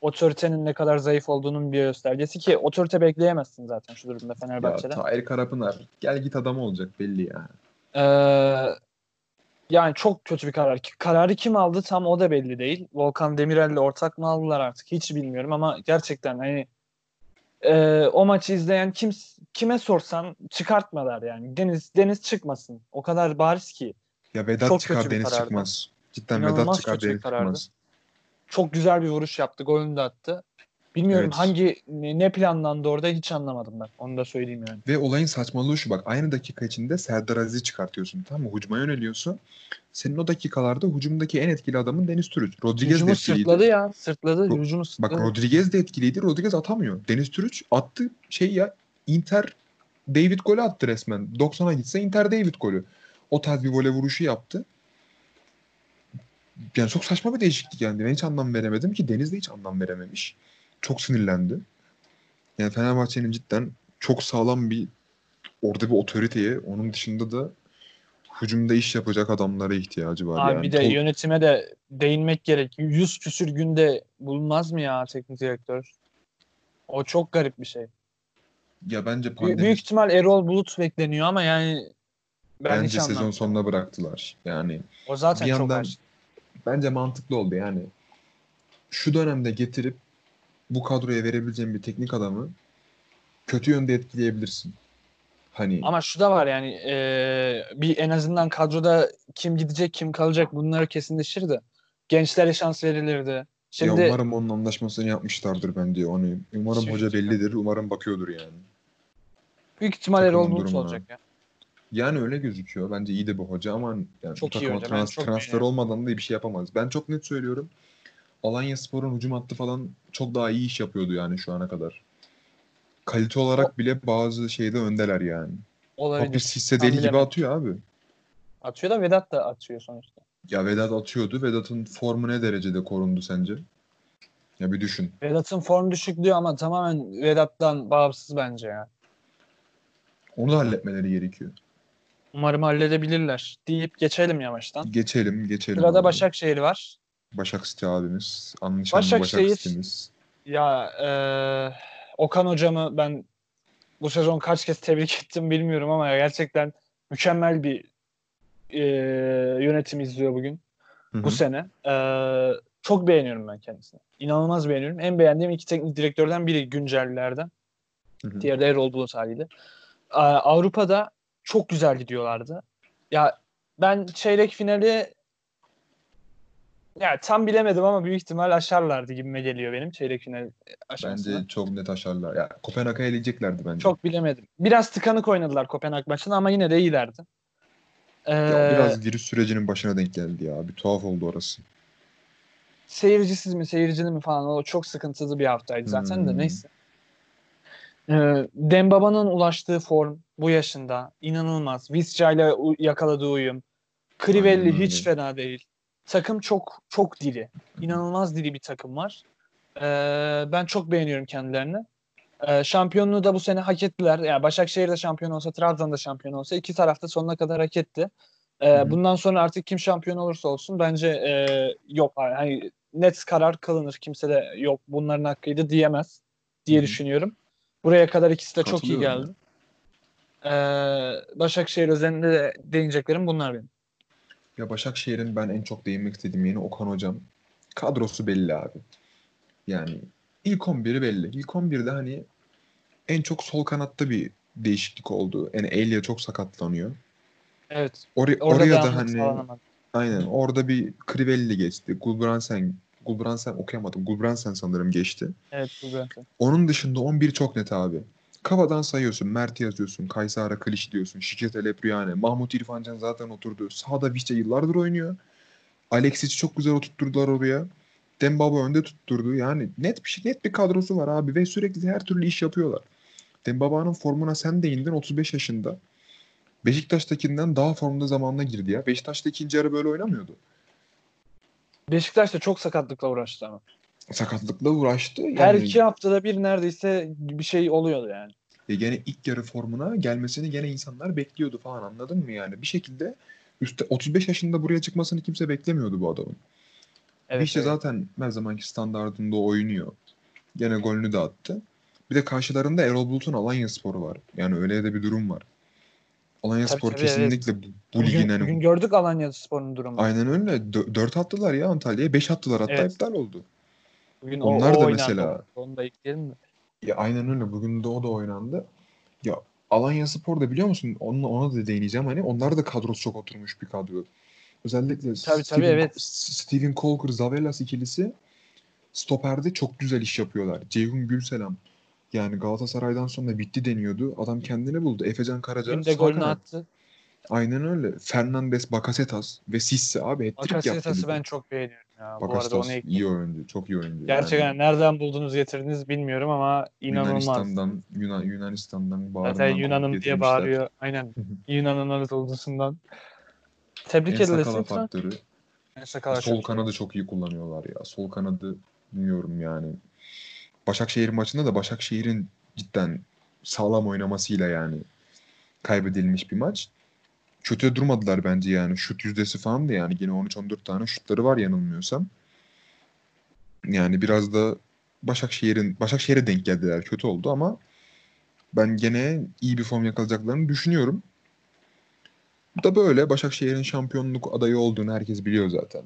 otoritenin ne kadar zayıf olduğunun bir göstergesi ki otorite bekleyemezsin zaten şu durumda Ya Fenerbahçe'den. Tahir Karapınar gel git adam olacak belli ya. Ee, yani çok kötü bir karar. Kararı kim aldı tam o da belli değil. Volkan Demirel'le ortak mı aldılar artık hiç bilmiyorum ama gerçekten hani e, o maçı izleyen kim kime sorsan çıkartmalar yani. Deniz Deniz çıkmasın. O kadar bariz ki. Ya Vedat Çok çıkar Deniz karardı. çıkmaz. Cidden İnanılmaz Vedat çıkar Deniz çıkmaz. Çok güzel bir vuruş yaptı. Golünü de attı. Bilmiyorum Evet. hangi ne planlandı orada hiç anlamadım ben. Onu da söyleyeyim yani. Ve olayın saçmalığı şu bak aynı dakika içinde Serdar Aziz'i çıkartıyorsun tamam mı? Hücuma yöneliyorsun. Senin o dakikalarda hücumdaki en etkili adamın Deniz Türüç. Rodriguez de Hücumu etkiliydi. sırtladı ya. Sırtladı. Ro- Hücumu Bak sırtladı. Rodriguez de etkiliydi. Rodriguez atamıyor. Deniz Türüç attı şey ya Inter David golü attı resmen. 90'a gitse Inter David golü. O tarz bir voley vuruşu yaptı. Yani çok saçma bir değişiklik yani. Ben hiç anlam veremedim ki Deniz de hiç anlam verememiş. Çok sinirlendi. Yani Fenerbahçe'nin cidden çok sağlam bir orada bir otoriteye onun dışında da hücumda iş yapacak adamlara ihtiyacı var. Abi yani. bir de Tol- yönetime de değinmek gerek. Yüz küsür günde bulunmaz mı ya teknik direktör? O çok garip bir şey. ya bence pandemi Büyük ihtimal Erol Bulut bekleniyor ama yani ben bence sezon anlamadım. sonuna bıraktılar. Yani O zaten bir çok yandan aç. Bence mantıklı oldu yani. Şu dönemde getirip bu kadroya verebileceğin bir teknik adamı kötü yönde etkileyebilirsin. Hani Ama şu da var yani e, bir en azından kadroda kim gidecek kim kalacak bunları kesinleşirdi. Gençlere şans verilirdi. ya Şimdi umarım onun anlaşmasını yapmışlardır bence onu. Umarım Şey- hoca bellidir. Umarım bakıyordur yani. büyük ihtimal Erol Bulut olacak ya. Yani öyle gözüküyor. Bence iyi de bir hoca ama yani Çok iyi hoca. Trans- çok transfer beğeniyorum. olmadan da bir şey yapamaz. Ben çok net söylüyorum. Alanya Spor'un hücum hattı falan çok daha iyi iş yapıyordu yani şu ana kadar. Kalite olarak bile bazı şeyde öndeler yani. Olabilir. Topu hisse deli gibi atıyor abi. Atıyor da Vedat da atıyor sonuçta. Ya Vedat atıyordu. Vedat'ın formu ne derecede korundu sence? Ya bir düşün. Vedat'ın form düşüklüğü ama tamamen Vedat'tan bağımsız bence ya. Onu da halletmeleri gerekiyor. Umarım halledebilirler deyip geçelim yavaştan. Geçelim, geçelim. Sırada abi. Başakşehir var. Başak City abimiz. Anlaşılan Başakşehir- Başak City'miz. Ya eee, Okan hocamı ben bu sezon kaç kez tebrik ettim bilmiyorum ama gerçekten mükemmel bir eee, yönetim izliyor bugün Hı bu sene. Eee, çok beğeniyorum ben kendisini. İnanılmaz beğeniyorum. En beğendiğim iki teknik direktörden biri güncellerden. Diğeri de Erol Bulut haliyle. Avrupa'da çok güzel gidiyorlardı. Ya ben çeyrek finali ya tam bilemedim ama büyük ihtimal aşarlardı gibime geliyor benim çeyrek final aşamasını. Bence çok net aşarlar. Ya Kopenhag'a eleyeceklerdi bence. Çok bilemedim. Biraz tıkanık oynadılar Kopenhag maçında ama yine de iyilerdi. Ee, Ya biraz virüs sürecinin başına denk geldi ya. Bir tuhaf oldu orası. seyircisiz mi seyircili mi falan o çok sıkıntılı bir haftaydı zaten de Hmm. neyse. Ee, Dembaba'nın ulaştığı form bu yaşında inanılmaz. Visca ile yakaladığı uyum. Crivelli hiç fena değil. Takım çok çok diri. İnanılmaz diri bir takım var. Ee, ben çok beğeniyorum kendilerini. Ee, şampiyonluğu da bu sene hak ettiler. Yani Başakşehir de şampiyon olsa, Trabzon da şampiyon olsa iki tarafta sonuna kadar hak etti. Ee, bundan sonra artık kim şampiyon olursa olsun bence e, yok. Yani net karar kılınır. Kimse de yok bunların hakkıydı diyemez diye Hı hı. düşünüyorum. Buraya kadar ikisi de çok iyi geldi. Ee, Başakşehir özelinde de değineceklerim bunlar benim. Ya Başakşehir'in ben en çok değinmek istediğim yeni Okan Hocam. Kadrosu belli abi. Yani ilk 11'i belli. İlk 11'de hani en çok sol kanatta bir değişiklik oldu. Yani Elia çok sakatlanıyor. Evet. Oraya, Orada oraya da hani aynen orada bir Crivelli geçti. Gulbrandsen Gulbrandsen okuyamadım. Gulbrandsen sanırım geçti. Evet Brentford. Onun dışında 11 çok net abi. Kafadan sayıyorsun. Mert yazıyorsun. Kaysara Kılıç diyorsun. Şikret Elepriyane. Mahmut İrfancan zaten oturdu. Sağda Vişça yıllardır oynuyor. Alexis'i çok güzel oturtturdular oraya. Dembaba önde tutturdu. Yani net bir şey, net bir kadrosu var abi ve sürekli her türlü iş yapıyorlar. Dembaba'nın formuna sen değindin 35 yaşında. Beşiktaş'takinden daha formda zamanına girdi ya. Beşiktaş'ta ikinci yarı böyle oynamıyordu. Beşiktaş da çok sakatlıkla uğraştı ama. Sakatlıkla uğraştı. Yani Her iki haftada bir neredeyse bir şey oluyordu yani. E gene ilk yarı formuna gelmesini gene insanlar bekliyordu falan anladın mı yani? Bir şekilde üstte 35 yaşında buraya çıkmasını kimse beklemiyordu bu adamın. Evet, işte evet. zaten her zamanki standartında oynuyor. Gene golünü de attı. Bir de karşılarında Erol Bulut'un Alanya Sporu var. Yani öyle de bir durum var. Alanya Tabii, Spor tabii, kesinlikle bu, bu Bugün, ligin hani bugün gördük Alanya Spor'un durumunu. aynen öyle. Dö- dört attılar ya Antalya'ya. Beş attılar hatta Evet. iptal oldu. Bugün onlar o, o da oynandı. mesela- Onu da ekleyelim mi? Ya aynen öyle. Bugün de o da oynandı. Ya Alanya Spor da biliyor musun? Ona, ona da değineceğim. Hani onlar da kadrosu çok oturmuş bir kadro. Özellikle Tabii, tabii, Steven, evet. Steven Colker, Zavellas ikilisi stoperde çok güzel iş yapıyorlar. Ceyhun Gülselam yani Galatasaray'dan sonra bitti deniyordu. Adam kendini buldu. Efecan Karaca Bugün de golünü kanat. attı. Aynen öyle. Fernandes, Bakasetas ve Sisse abi hat-trick yaptı. Bakasetas'ı ben çok beğeniyorum ya. Bu arada Bakasetas iyi oyuncu. Çok iyi oyuncu. Gerçekten Yani nereden buldunuz getirdiniz bilmiyorum ama inanılmaz. Yunanistan'dan, Yunan, Yunanistan'dan bağrından Zaten Yunan'ım diye bağırıyor. Aynen. Yunan'ın Anadolu'sundan. Tebrik En edilsin. sakala faktörü. En sakala Sol kanadı çok iyi kullanıyorlar ya. Sol kanadı bilmiyorum yani. Başakşehir maçında da Başakşehir'in cidden sağlam oynamasıyla yani kaybedilmiş bir maç. Kötü durmadılar bence yani. Şut yüzdesi falan da yani. Yine 13-14 tane şutları var yanılmıyorsam. Yani biraz da Başakşehir'in Başakşehir'e denk geldiler. Kötü oldu ama ben gene iyi bir form yakalayacaklarını düşünüyorum. Bu da böyle. Başakşehir'in şampiyonluk adayı olduğunu herkes biliyor zaten.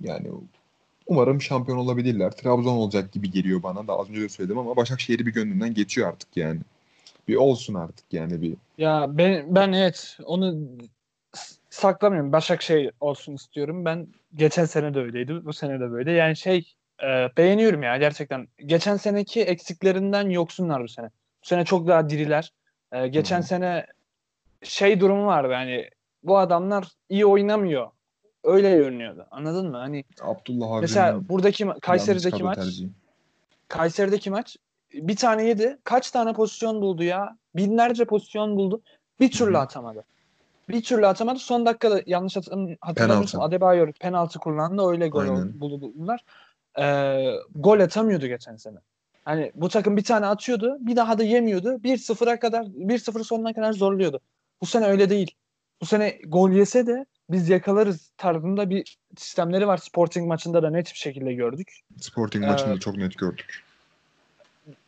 Yani umarım şampiyon olabilirler. Trabzon olacak gibi geliyor bana da az önce de söyledim ama Başakşehir'i bir gönlümden geçiyor artık yani. Bir olsun artık yani bir. Ya ben ben evet onu saklamıyorum. Başakşehir olsun istiyorum. Ben geçen sene de öyleydi. Bu sene de böyle. Yani şey e, beğeniyorum ya gerçekten. Geçen seneki eksiklerinden yoksunlar bu sene. Bu sene çok daha diriler. E, geçen hı. sene şey durumu vardı yani bu adamlar iyi oynamıyor. Öyle görünüyordu. Anladın mı? Hani Abdullah Avcı'nın mesela buradaki Kayseri'deki maç tercihi. Kayseri'deki maç bir tane yedi. Kaç tane pozisyon buldu ya? Binlerce pozisyon buldu. Bir türlü Hı hı. atamadı. Bir türlü atamadı. Son dakikada yanlış hatırlam- hatırlamıyorsam. Adebayor penaltı kullandı. Öyle gol Aynen. buldu buldular. Ee, gol atamıyordu geçen sene. Hani bu takım bir tane atıyordu. Bir daha da yemiyordu. 1-0'a kadar 1-0 sonuna kadar zorluyordu. Bu sene öyle değil. bu sene gol yese de biz yakalarız tarzında bir sistemleri var. Sporting maçında da net bir şekilde gördük. Sporting Ee, maçında çok net gördük.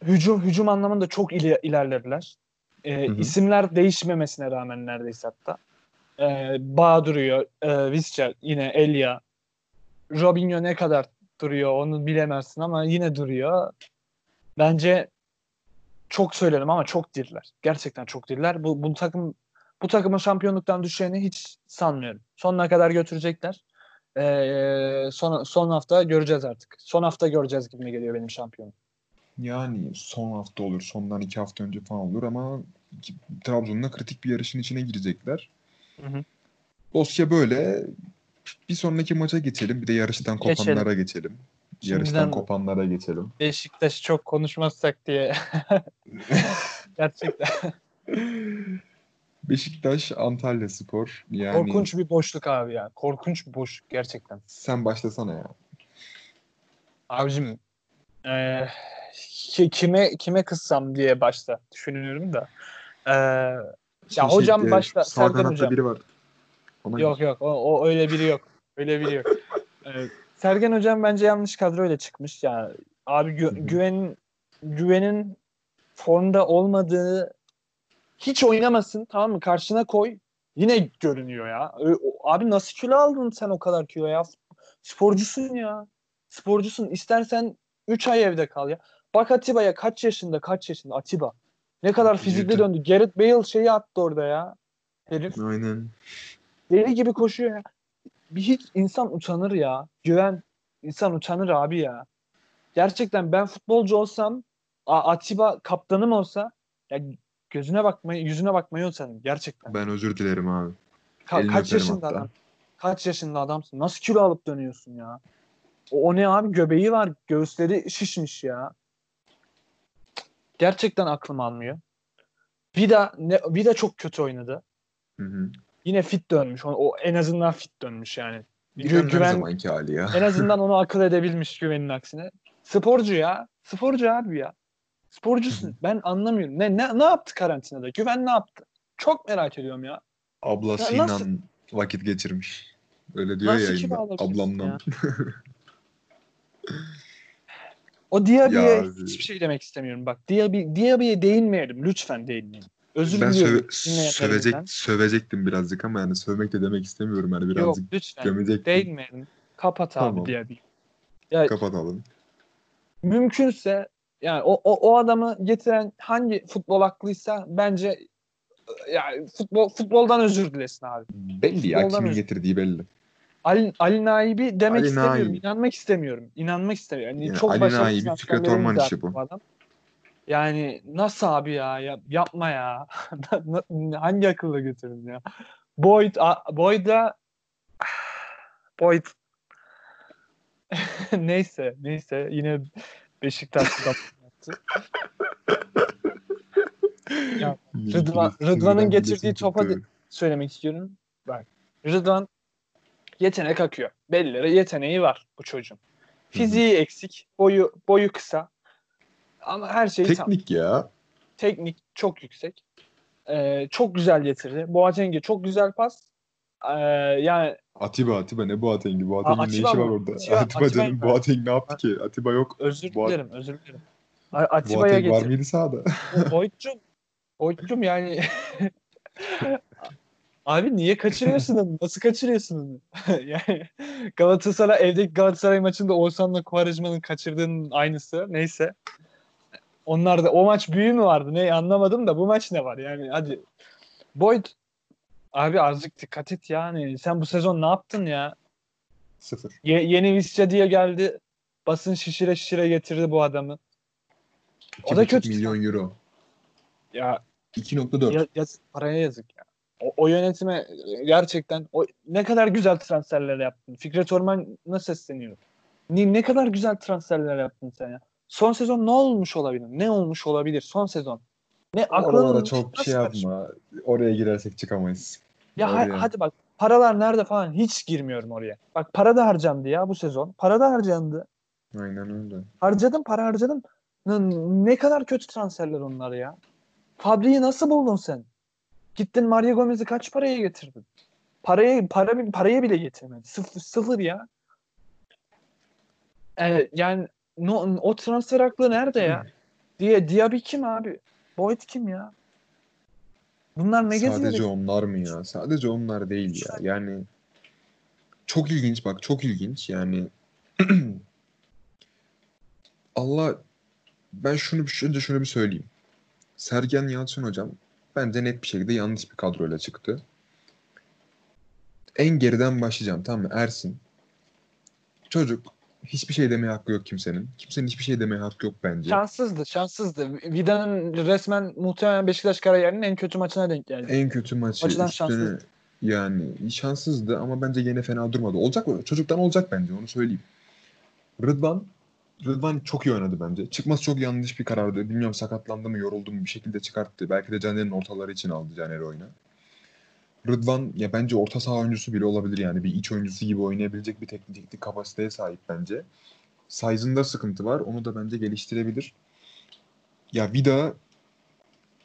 Hücum hücum anlamında çok iler, ilerlediler. Ee, Hı hı. isimler değişmemesine rağmen neredeyse hatta. Ee, Bağ duruyor. E, Visca yine Elia. Robinho ne kadar duruyor onu bilemezsin ama yine duruyor. Bence çok söylerim ama çok diriler. Gerçekten çok diriler. Bu, bu takım bu takımın şampiyonluktan düşeceğini hiç sanmıyorum. Sonuna kadar götürecekler. Ee, son, son hafta göreceğiz artık. Son hafta göreceğiz gibi geliyor benim şampiyonum. Yani son hafta olur, sondan iki hafta önce falan olur ama Trabzon'la kritik bir yarışın içine girecekler. Hı hı. Dosya böyle. Bir sonraki maça geçelim. Bir de yarıştan Geçelim. kopanlara geçelim. Yarıştan Şimdiden- kopanlara geçelim. Beşiktaş çok konuşmazsak diye. Gerçekten. Beşiktaş, Antalya Spor. Yani Korkunç bir boşluk abi ya. Korkunç bir boşluk gerçekten. sen başlasana ya. Abicim ki- kime kime kızsam diye başta düşünüyorum da. Eee, ya Şey, hocam e, başta kanatta hocam. biri var. Ona Yok yok o, o öyle biri yok. Öyle biri yok. Ee, Sergen hocam bence yanlış kadroyla çıkmış. Yani abi gü- güven güvenin formda olmadığı hiç oynamasın tamam mı? Karşına koy. Yine görünüyor ya. Abi nasıl kilo aldın sen o kadar kilo ya? Sporcusun ya. Sporcusun. İstersen 3 ay evde kal ya. Bak Atiba'ya kaç yaşında kaç yaşında Atiba. Ne kadar fizikli döndü. Gareth Bale şeyi attı orada ya. Herif. Aynen. Deli gibi koşuyor ya. Bir hiç insan utanır ya. Güven insan utanır abi ya. Gerçekten ben futbolcu olsam Atiba kaptanım olsa ya gözüne bakmayı, yüzüne bakmayı utanırım gerçekten. Ben özür dilerim abi. Ka- elini kaç yaşında hatta. adam? Kaç yaşında adamsın? Nasıl kilo alıp dönüyorsun ya? O, o ne abi? Göbeği var. Göğüsleri şişmiş ya. Gerçekten aklım almıyor. Vida ne Vida çok kötü oynadı. Hı hı. Yine fit dönmüş. O, o en azından fit dönmüş yani. Her güven- zamanki hali ya. En azından onu akıl edebilmiş güvenin aksine. Sporcu ya. Sporcu abi ya. Sporcusun. Ben anlamıyorum. Ne, ne ne yaptı karantinada? Güven ne yaptı? Çok merak ediyorum ya. Ablasıyla nasıl- vakit geçirmiş. Öyle diyor Nasıl ya yayında. alabilirsin Ablamdan. ya? O Ya abi. hiçbir şey demek istemiyorum. Bak Diaby, Diaby'ye değinmeyelim. Lütfen değinmeyelim. Özür ben diliyorum. söve- dinleyenlerimizden. sövecek, sövecektim birazcık ama yani sövmek de demek istemiyorum. Yani Yok birazcık lütfen. gömecektim. Değinmeyelim. Kapat abi Tamam. Diaby. Ya Kapatalım. mümkünse yani o, o, o adamı getiren hangi futbol aklıysa bence yani futbol futboldan özür dilesin abi. Belli ya Futboldan kimin özür- getirdiği belli. Ali, Ali Naibi demek Ali istemiyorum. Naibi. İnanmak istemiyorum. İnanmak istemiyorum. Yani Yani çok Ali Naibi, Fikret Orman işi bu. adam. Yani nasıl abi ya? ya yapma ya. Hangi akılla götürdün ya? Boyd, a- Boyd'a Boyd neyse neyse yine Beşiktaş'ta yaptı. Ya, Rıdvan- Rıdvan'ın getirdiği topa söylemek istiyorum. Bak Rıdvan yetenek akıyor. Belli yeteneği var bu çocuğun. Fiziği eksik, boyu boyu kısa. Ama her şeyi tam. Teknik ya. Teknik çok yüksek. Ee, çok güzel getirdi. Boateng'e çok güzel pas. Ee, yani Atiba Atiba ne Boateng'i? Boateng'in ne Atiba işi mı? var orada? Atiba- Atiba, Atiba'yı canım mı? Boateng ne yaptı ki? Atiba yok. özür Boat- dilerim, özür dilerim. A- Atiba'ya Boateng var getir. mıydı sahada? Boyutcum. Boyutcum yani. Abi niye kaçırıyorsun onu? Nasıl kaçırıyorsun onu? yani Galatasaray evdeki Galatasaray maçında Oğuzhan'la Kuvarecma'nın kaçırdığının aynısı. Neyse. Onlar da o maç büyü mü vardı? Ne anlamadım da bu maç ne var? Yani hadi. Boyd abi azıcık dikkat et yani. Sen bu sezon ne yaptın ya? Sıfır. Ye- yeni Visca diye geldi. Basın şişire şişire getirdi bu adamı. O da 2,5 kötü. milyon euro. Ya 2.4. Ya, yazık, paraya yazık ya. O, o yönetime gerçekten o ne kadar güzel transferler yaptın. Fikret Orman'a sesleniyor. Ne, ne kadar güzel transferler yaptın sen ya. Son sezon ne olmuş olabilir? Ne olmuş olabilir son sezon? Ne Oralara aklın çok nasıl şey yapma. Oraya girersek çıkamayız. Ya ha- hadi bak paralar nerede falan hiç girmiyorum oraya. Bak para da harcandı ya bu sezon. Para da harcandı. Aynen öyle. Harcadım para harcadım. Ne, ne kadar kötü transferler onlar ya. Fabri'yi nasıl buldun sen? Gittin Mario Gomez'i kaç paraya getirdin? Paraya para paraya bile getirmedi. Sıfır, sıfır ya. Ee, yani no, o transfer aklı nerede ya? Diye Diaby kim abi? Boyd kim ya? Bunlar ne Sadece geziyor? onlar mı ya? Sadece onlar değil ya. Yani çok ilginç bak çok ilginç yani Allah ben şunu önce şunu bir söyleyeyim. Sergen Yalçın hocam bence net bir şekilde yanlış bir kadroyla çıktı. En geriden başlayacağım tamam mı? Ersin. Çocuk hiçbir şey demeye hakkı yok kimsenin. Kimsenin hiçbir şey demeye hakkı yok bence. Şanssızdı, şanssızdı. Vida'nın resmen muhtemelen Beşiktaş kariyerinin en kötü maçına denk geldi. En kötü maçı O açıdan üstüne şanssızdı. yani şanssızdı ama bence yine fena durmadı. Olacak mı? Çocuktan olacak bence onu söyleyeyim. Rıdvan Rıdvan çok iyi oynadı bence. Çıkması çok yanlış bir karardı. Bilmiyorum sakatlandı mı, yoruldu mu bir şekilde çıkarttı. Belki de Caner'in ortaları için aldı Caner'i oyuna. Rıdvan ya bence orta saha oyuncusu bile olabilir yani. Bir iç oyuncusu gibi oynayabilecek bir teknik, teknik kapasiteye sahip bence. Size'ında sıkıntı var. Onu da bence geliştirebilir. Ya Vida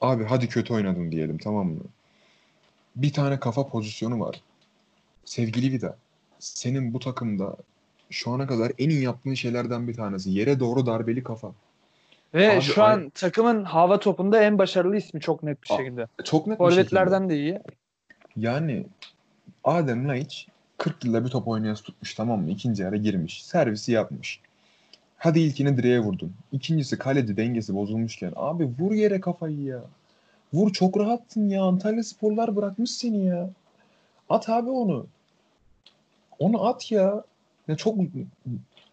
abi hadi kötü oynadın diyelim tamam mı? Bir tane kafa pozisyonu var. Sevgili Vida, senin bu takımda şu ana kadar en iyi yaptığın şeylerden bir tanesi. Yere doğru darbeli kafa. Ve Abi, şu an takımın hava topunda en başarılı ismi çok net bir şekilde. Çok net bir şekilde. Forvetlerden de iyi. Yani Adem Laiç 40 yılda bir top oynayası tutmuş tamam mı? İkinci yarı girmiş. Servisi yapmış. Hadi ilkini direğe vurdun. İkincisi kaleci dengesi bozulmuşken. Abi vur yere kafayı ya. Vur çok rahatsın ya. Antalya Sporlar bırakmış seni ya. At abi onu. Onu at ya. Ya çok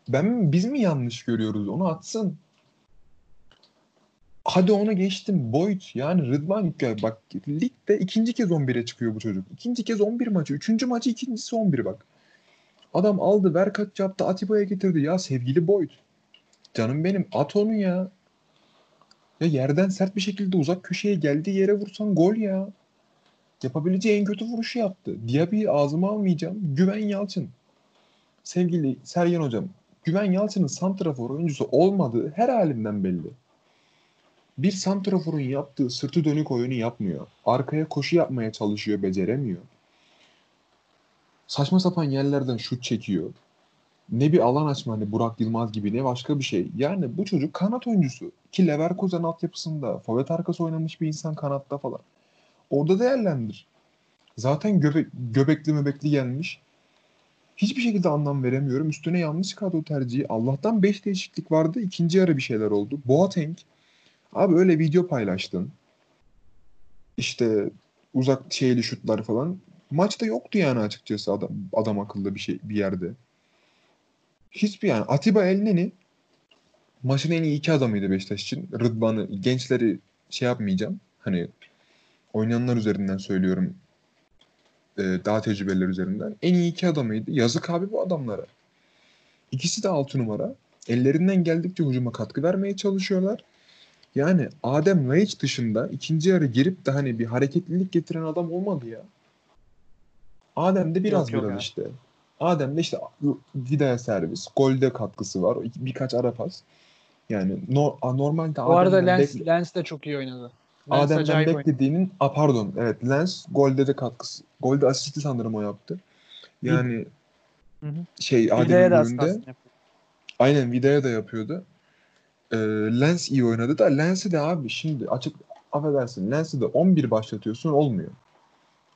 ben biz mi yanlış görüyoruz? Onu atsın. Hadi onu geçtim. Boyd yani Rıdvan ya bak ligde ikinci kez 11'e çıkıyor bu çocuk. İkinci kez 11 maçı. Üçüncü maçı ikincisi 11 bak. Adam aldı ver kaç yaptı Atiba'ya getirdi. Ya sevgili Boyd. Canım benim at onu ya. Ya yerden sert bir şekilde uzak köşeye geldiği yere vursan gol ya. Yapabileceği en kötü vuruşu yaptı. Diaby'i ağzıma almayacağım. Güven Yalçın. Sevgili Sergen Hocam. Güven Yalçın'ın santrafor oyuncusu olmadığı her halinden belli. Bir santraforun yaptığı sırtı dönük oyunu yapmıyor. Arkaya koşu yapmaya çalışıyor, beceremiyor. Saçma sapan yerlerden şut çekiyor. Ne bir alan açma hani Burak Yılmaz gibi ne başka bir şey. Yani bu çocuk kanat oyuncusu. Ki Leverkusen altyapısında forvet arkası oynamış bir insan kanatta falan. Orada değerlendir. Zaten göbek, göbekli möbekli gelmiş. Hiçbir şekilde anlam veremiyorum. Üstüne yanlış kadro tercihi. Allah'tan 5 değişiklik vardı. İkinci yarı bir şeyler oldu. Boateng Abi öyle video paylaştın. İşte uzak şeyli şutlar falan. Maçta yoktu yani açıkçası adam, adam akıllı bir şey bir yerde. Hiçbir yani Atiba Elneni maçın en iyi iki adamıydı Beşiktaş için. Rıdvan'ı, gençleri şey yapmayacağım. Hani oynayanlar üzerinden söylüyorum. Ee, daha tecrübeliler üzerinden. En iyi iki adamıydı. Yazık abi bu adamlara. İkisi de altı numara. Ellerinden geldikçe hücuma katkı vermeye çalışıyorlar. Yani Adem Laiç dışında ikinci yarı girip de hani bir hareketlilik getiren adam olmadı ya. Adem de biraz Yok, yok biraz ya. işte. Adem de işte Vida'ya servis, golde katkısı var, birkaç ara pas. Yani no, normalde Bu arada Lens, bekle- Lens de çok iyi oynadı. Lens Adem'den acayip oynadı. beklediğinin a pardon evet Lens golde de katkısı. Golde asisti sanırım o yaptı. Yani Hı hı. şey Adem'in yapıyor. Aynen Vida'ya da yapıyordu. Ee, Lens iyi oynadı da Lens'i de abi şimdi açık affedersin Lens'i de 11 başlatıyorsun olmuyor.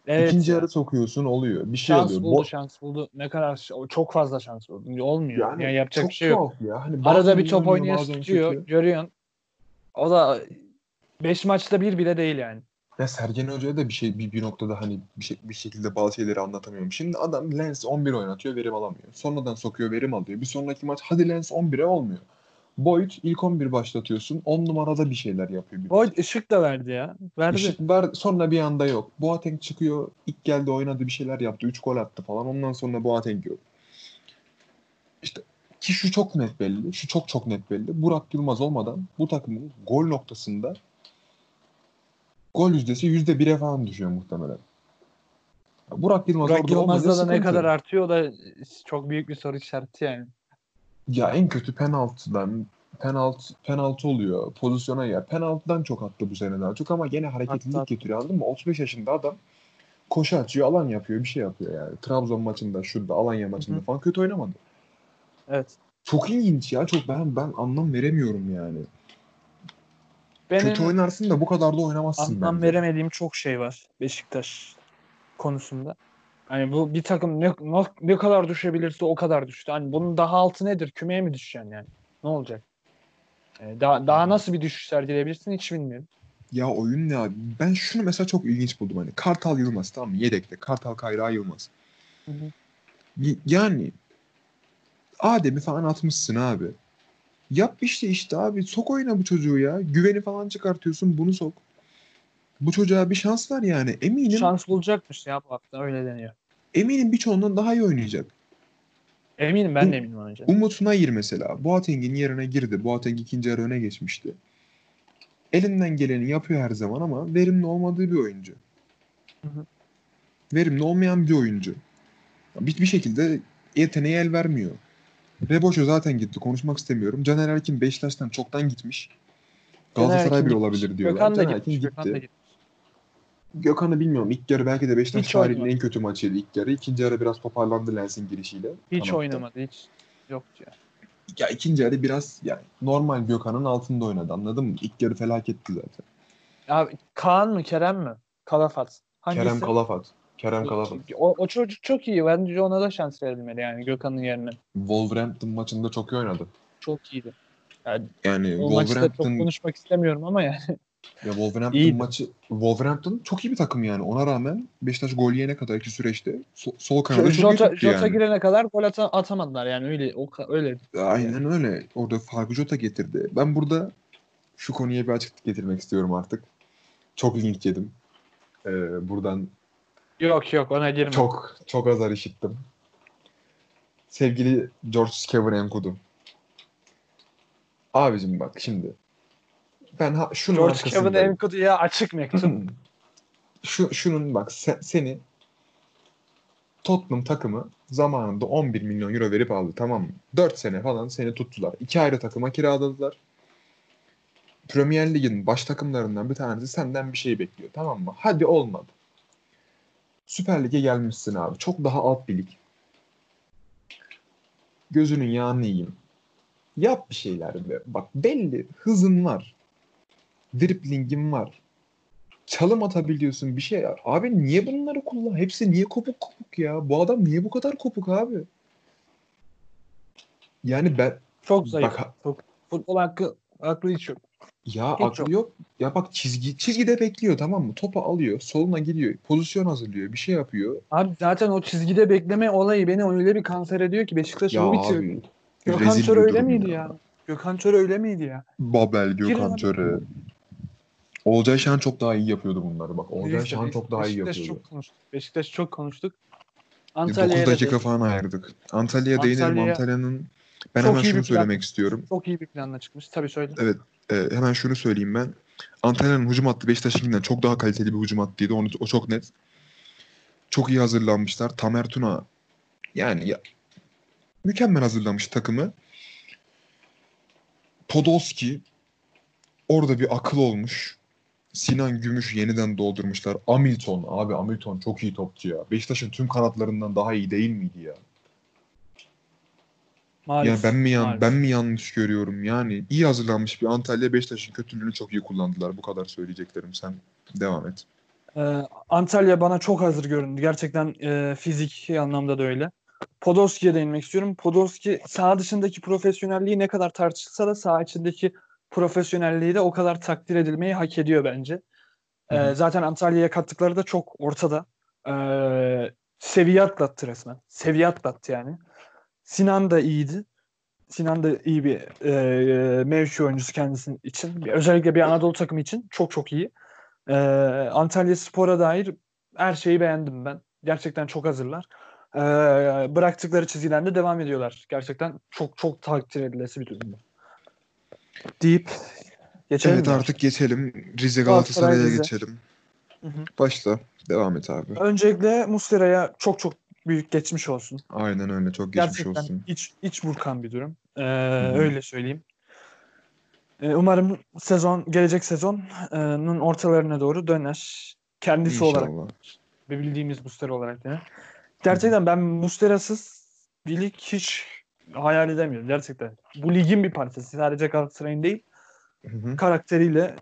Evet İkinci ya. yarı sokuyorsun oluyor. Bir şey şans oluyor. buldu, Bo- şans buldu. Ne kadar çok fazla şans buldu. Olmuyor. yani Yani, yapacak çok bir şey yok. ya. Hani Arada bir top bazen tutuyor, kötü. görüyorsun. O da 5 maçta bir bile değil yani. Ya Sergen Hoca'ya da bir şey bir, bir noktada hani bir, şey, bir şekilde bazı şeyleri anlatamıyorum. Şimdi adam Lens 11 oynatıyor verim alamıyor. Sonradan sokuyor verim alıyor. Bir sonraki maç hadi Lens 11'e olmuyor. Boyd ilk 11 başlatıyorsun. 10 numarada bir şeyler yapıyor. Bir Boyd ışık da verdi ya. Verdi. Işık var sonra bir anda yok. Boateng çıkıyor. ilk geldi oynadı bir şeyler yaptı. 3 gol attı falan. Ondan sonra Boateng yok. İşte ki şu çok net belli. Şu çok çok net belli. Burak Yılmaz olmadan bu takımın gol noktasında gol yüzdesi yüzde bire falan düşüyor muhtemelen. Burak Yılmaz Burak orada Yılmaz'da da ne kadar artıyor o da çok büyük bir soru işareti yani. Ya en kötü penaltıdan penaltı penaltı oluyor. Pozisyona yer. Penaltıdan çok attı bu sene daha çok ama gene hareketlilik attı. getiriyor anladın mı? 35 yaşında adam koşu açıyor, alan yapıyor, bir şey yapıyor yani. Trabzon maçında, şurada, Alanya maçında Hı hı. falan kötü oynamadı. Evet. Çok ilginç ya. Çok ben ben anlam veremiyorum yani. Benim Kötü oynarsın da bu kadar da oynamazsın anlam bence. veremediğim çok şey var Beşiktaş konusunda. Hani bu bir takım ne, ne, kadar düşebilirse o kadar düştü. Hani bunun daha altı nedir? Kümeye mi düşeceksin yani? Ne olacak? Ee, daha, daha nasıl bir düşüş sergileyebilirsin hiç bilmiyorum. Ya oyun ne abi? Ben şunu mesela çok ilginç buldum hani. Kartal Yılmaz tamam mı? Yedekte. Kartal Kayra Yılmaz. Hı hı. Yani Adem'i falan atmışsın abi. Yap işte işte abi. Sok oyna bu çocuğu ya. Güveni falan çıkartıyorsun bunu sok. Bu çocuğa bir şans ver yani. Eminim Şans bulacakmış ya bu hafta öyle deniyor. eminim birçoğundan daha iyi oynayacak. Eminim ben de eminim önce. Umut Nayir mesela. Boateng'in yerine girdi. Boateng ikinci yarı öne geçmişti. Elinden geleni yapıyor her zaman ama verimli olmadığı bir oyuncu. Hı hı. Verimli olmayan bir oyuncu. Bir, bir şekilde yeteneği el vermiyor. Reboşo zaten gitti. Konuşmak istemiyorum. Caner Erkin Beşiktaş'tan çoktan gitmiş. Galatasaray bile olabilir diyorlar. Gökhan da. Erkin Gökhan da gitti. Gökhan'ı bilmiyorum. İlk yarı belki de Beşiktaş tarihinin en kötü maçıydı ilk yarı. İkinci yarı biraz toparlandı Lens'in girişiyle. Hiç Kanatta. oynamadı hiç. Yok ya. Ya ikinci yarı biraz yani normal Gökhan'ın altında oynadı anladın mı? İlk yarı felaketti zaten. Abi Kaan mı Kerem mi? Kalafat. Hangisi? Kerem Kalafat. Kerem Kalafat. O, o çocuk çok iyi. Bence ona da şans verilmeli yani Gökhan'ın yerine. Wolverhampton maçında çok iyi oynadı. Çok iyiydi. Yani Yani o maçta çok Wolverhampton konuşmak istemiyorum ama yani. Ya Wolverhampton İyiydi. maçı Wolverhampton çok iyi bir takım yani. Ona rağmen Beşiktaş gol yiyene kadar ki süreçte so- sol kanada çok iyi Jota, tuttu Jota yani. girene kadar gol ata- atamadılar yani öyle o öyle. Aynen öyle. Orada farkı Jota getirdi. Ben burada şu konuya bir açıklık getirmek istiyorum artık. Çok link yedim. Ee, buradan Yok yok ona girme. çok çok azar işittim. Sevgili George Scaven Enkudu. Abicim bak şimdi. Ben ha, şunun George Kevin. Enkudu'ya açık mektup. Şu, şunun bak se- seni Tottenham takımı zamanında 11 milyon euro verip aldı tamam mı? 4 sene falan seni tuttular. İki ayrı takıma kiraladılar. Premier Lig'in baş takımlarından bir tanesi senden bir şey bekliyor tamam mı? Hadi olmadı. Süper Lig'e gelmişsin abi. Çok daha alt bir lig. Gözünün yağını yiyeyim. Yap bir şeyler be. Bak belli hızın var. Driplingin var çalım atabiliyorsun bir şey. Abi niye bunları kullan? Hepsi niye kopuk kopuk ya? Bu adam niye bu kadar kopuk abi? Yani ben Çok zayıf. bak Çok, futbol hakkı aklı hiç yok. ya Hiç aklı yok. yok. Ya bak çizgi çizgide bekliyor tamam mı? Topu alıyor, soluna gidiyor, pozisyon hazırlıyor, bir şey yapıyor. Abi zaten o çizgide bekleme olayı beni öyle bir kanser ediyor ki Beşiktaş'ı Ya bu bitiyor. abi Gökhan bir öyle miydi ya? Gökhan Töre öyle miydi ya? Babel, Gökhan abi. Olcay Şahan çok daha iyi yapıyordu bunları bak. Olcay Neyse, Şahan çok daha iyi Beşiktaş yapıyordu. çok konuştuk. Beşiktaş çok konuştuk. 9 Antalya'ya dakika da falan ayırdık. Antalya'ya değinelim. Antalya'nın ben Çok hemen şunu bir plan. söylemek istiyorum. çok iyi bir planla çıkmış. Tabii söyle. Ee, hemen şunu söyleyeyim ben. Antalya'nın hücum hattı Beşiktaş'ınkinden çok daha kaliteli bir hücum hattıydı. Onu, o çok net. Çok iyi hazırlanmışlar. Tamer Tuna yani ya, mükemmel hazırlamış takımı. Podolski orada bir akıl olmuş. Sinan Gümüş yeniden doldurmuşlar. Hamilton abi Hamilton çok iyi topçu ya. Beşiktaş'ın tüm kanatlarından daha iyi değil miydi ya? Maalesef. Ya ben mi yan, maalesef. ben mi yanlış görüyorum? Yani iyi hazırlanmış bir Antalya Beşiktaş'ın kötülüğünü çok iyi kullandılar. Bu kadar söyleyeceklerim. Sen devam et. Ee, Antalya bana çok hazır göründü. Gerçekten e, fiziki anlamda da öyle. Podolski'ye değinmek istiyorum. Podolski saha dışındaki profesyonelliği ne kadar tartışılsa da saha içindeki profesyonelliği de o kadar takdir edilmeyi hak ediyor bence. Ee, zaten Antalya'ya kattıkları da çok ortada. Ee, seviye atlattı resmen. Seviye atlattı yani. Sinan da iyiydi. Sinan da iyi bir e, mevki oyuncusu kendisi için. Özellikle bir Anadolu takımı için çok çok iyi. Ee, Antalya Spor'a dair her şeyi beğendim ben. Gerçekten çok hazırlar. Ee, bıraktıkları çizgiden de devam ediyorlar. Gerçekten çok çok takdir edilesi bir durum. Deyip geçelim evet mi? artık geçelim. Rize Galatasaray, Galatasaray'a geçelim. Hı hı. Başla. Devam et abi. Öncelikle Muslera'ya çok çok büyük geçmiş olsun. Aynen öyle. Çok geçmiş Gerçekten olsun. iç, iç burkan bir durum. Ee, öyle söyleyeyim. E, umarım sezon gelecek sezonun ortalarına doğru döner. Kendisi olarak İnşallah. ve bildiğimiz Muslera olarak yani. Gerçekten ben Muslera'sız bir lig hiç hayal edemiyorum gerçekten. Bu ligin bir parçası. Sadece Galatasaray'ın değil, Hı hı. karakteriyle,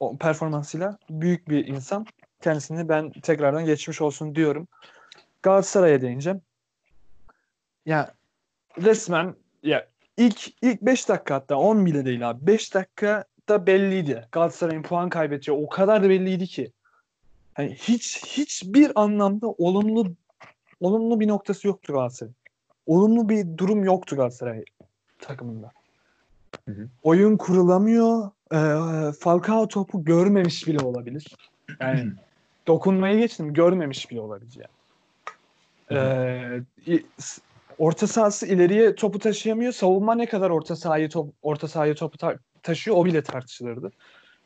o performansıyla büyük bir insan. Kendisini ben tekrardan geçmiş olsun diyorum. Galatasaray'a değineceğim. Ya resmen ya ilk ilk 5 dakika hatta 10 bile değil abi. 5 dakikada belliydi. Galatasaray'ın puan kaybedeceği o kadar da belliydi ki. Hani hiç hiçbir anlamda olumlu olumlu bir noktası yoktu Galatasaray. Olumlu bir durum yoktu Galatasaray takımında. Hı hı. Oyun kurulamıyor. Ee, Falcao topu görmemiş bile olabilir. Yani dokunmayı geçtim görmemiş bile olabilir yani. Ee, orta sahası ileriye topu taşıyamıyor. Savunma ne kadar orta sahayı top, orta sahaya topu ta- taşıyor o bile tartışılırdı.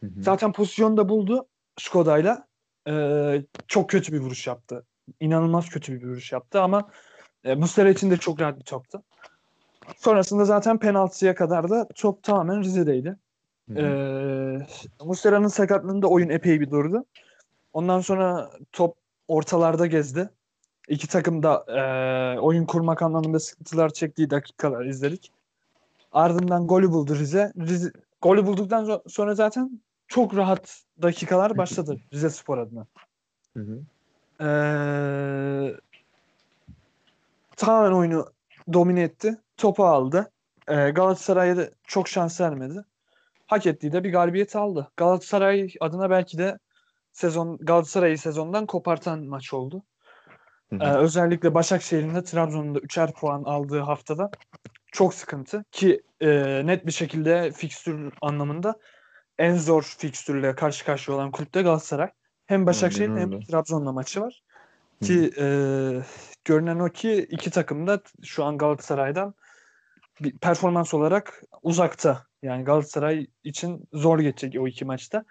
Hı hı. Zaten pozisyonu da buldu Skoda'yla. Ee, çok kötü bir vuruş yaptı. İnanılmaz kötü bir vuruş yaptı ama e, Muslera için de çok rahat bir toptu. Sonrasında zaten penaltıya kadar da top tamamen Rize'deydi. Ee, Muslera'nın sakatlığında oyun epey bir durdu. Ondan sonra top ortalarda gezdi. İki takım da e, oyun kurmak anlamında sıkıntılar çektiği dakikalar izledik. Ardından golü buldu Rize. Rize golü bulduktan sonra zaten çok rahat dakikalar başladı Rize Spor adına. Hı hı. Ee, tamamen oyunu domine etti. Topu aldı. Ee, Galatasaray'a da çok şans vermedi. Hak ettiği de bir galibiyet aldı. Galatasaray adına belki de sezon Galatasaray'ı sezondan kopartan maç oldu. Hı hı. Ee, özellikle Başakşehir'in de Trabzon'un da 3'er puan aldığı haftada çok sıkıntı ki e, net bir şekilde fikstür anlamında en zor fikstürle karşı karşıya olan kulüpte Galatasaray. Hem Başakşehir'in hem. Trabzon'la maçı var. Hı Ki e, görünen o ki iki takım da şu an Galatasaray'dan bir performans olarak uzakta. Yani Galatasaray için zor geçecek o iki maçta.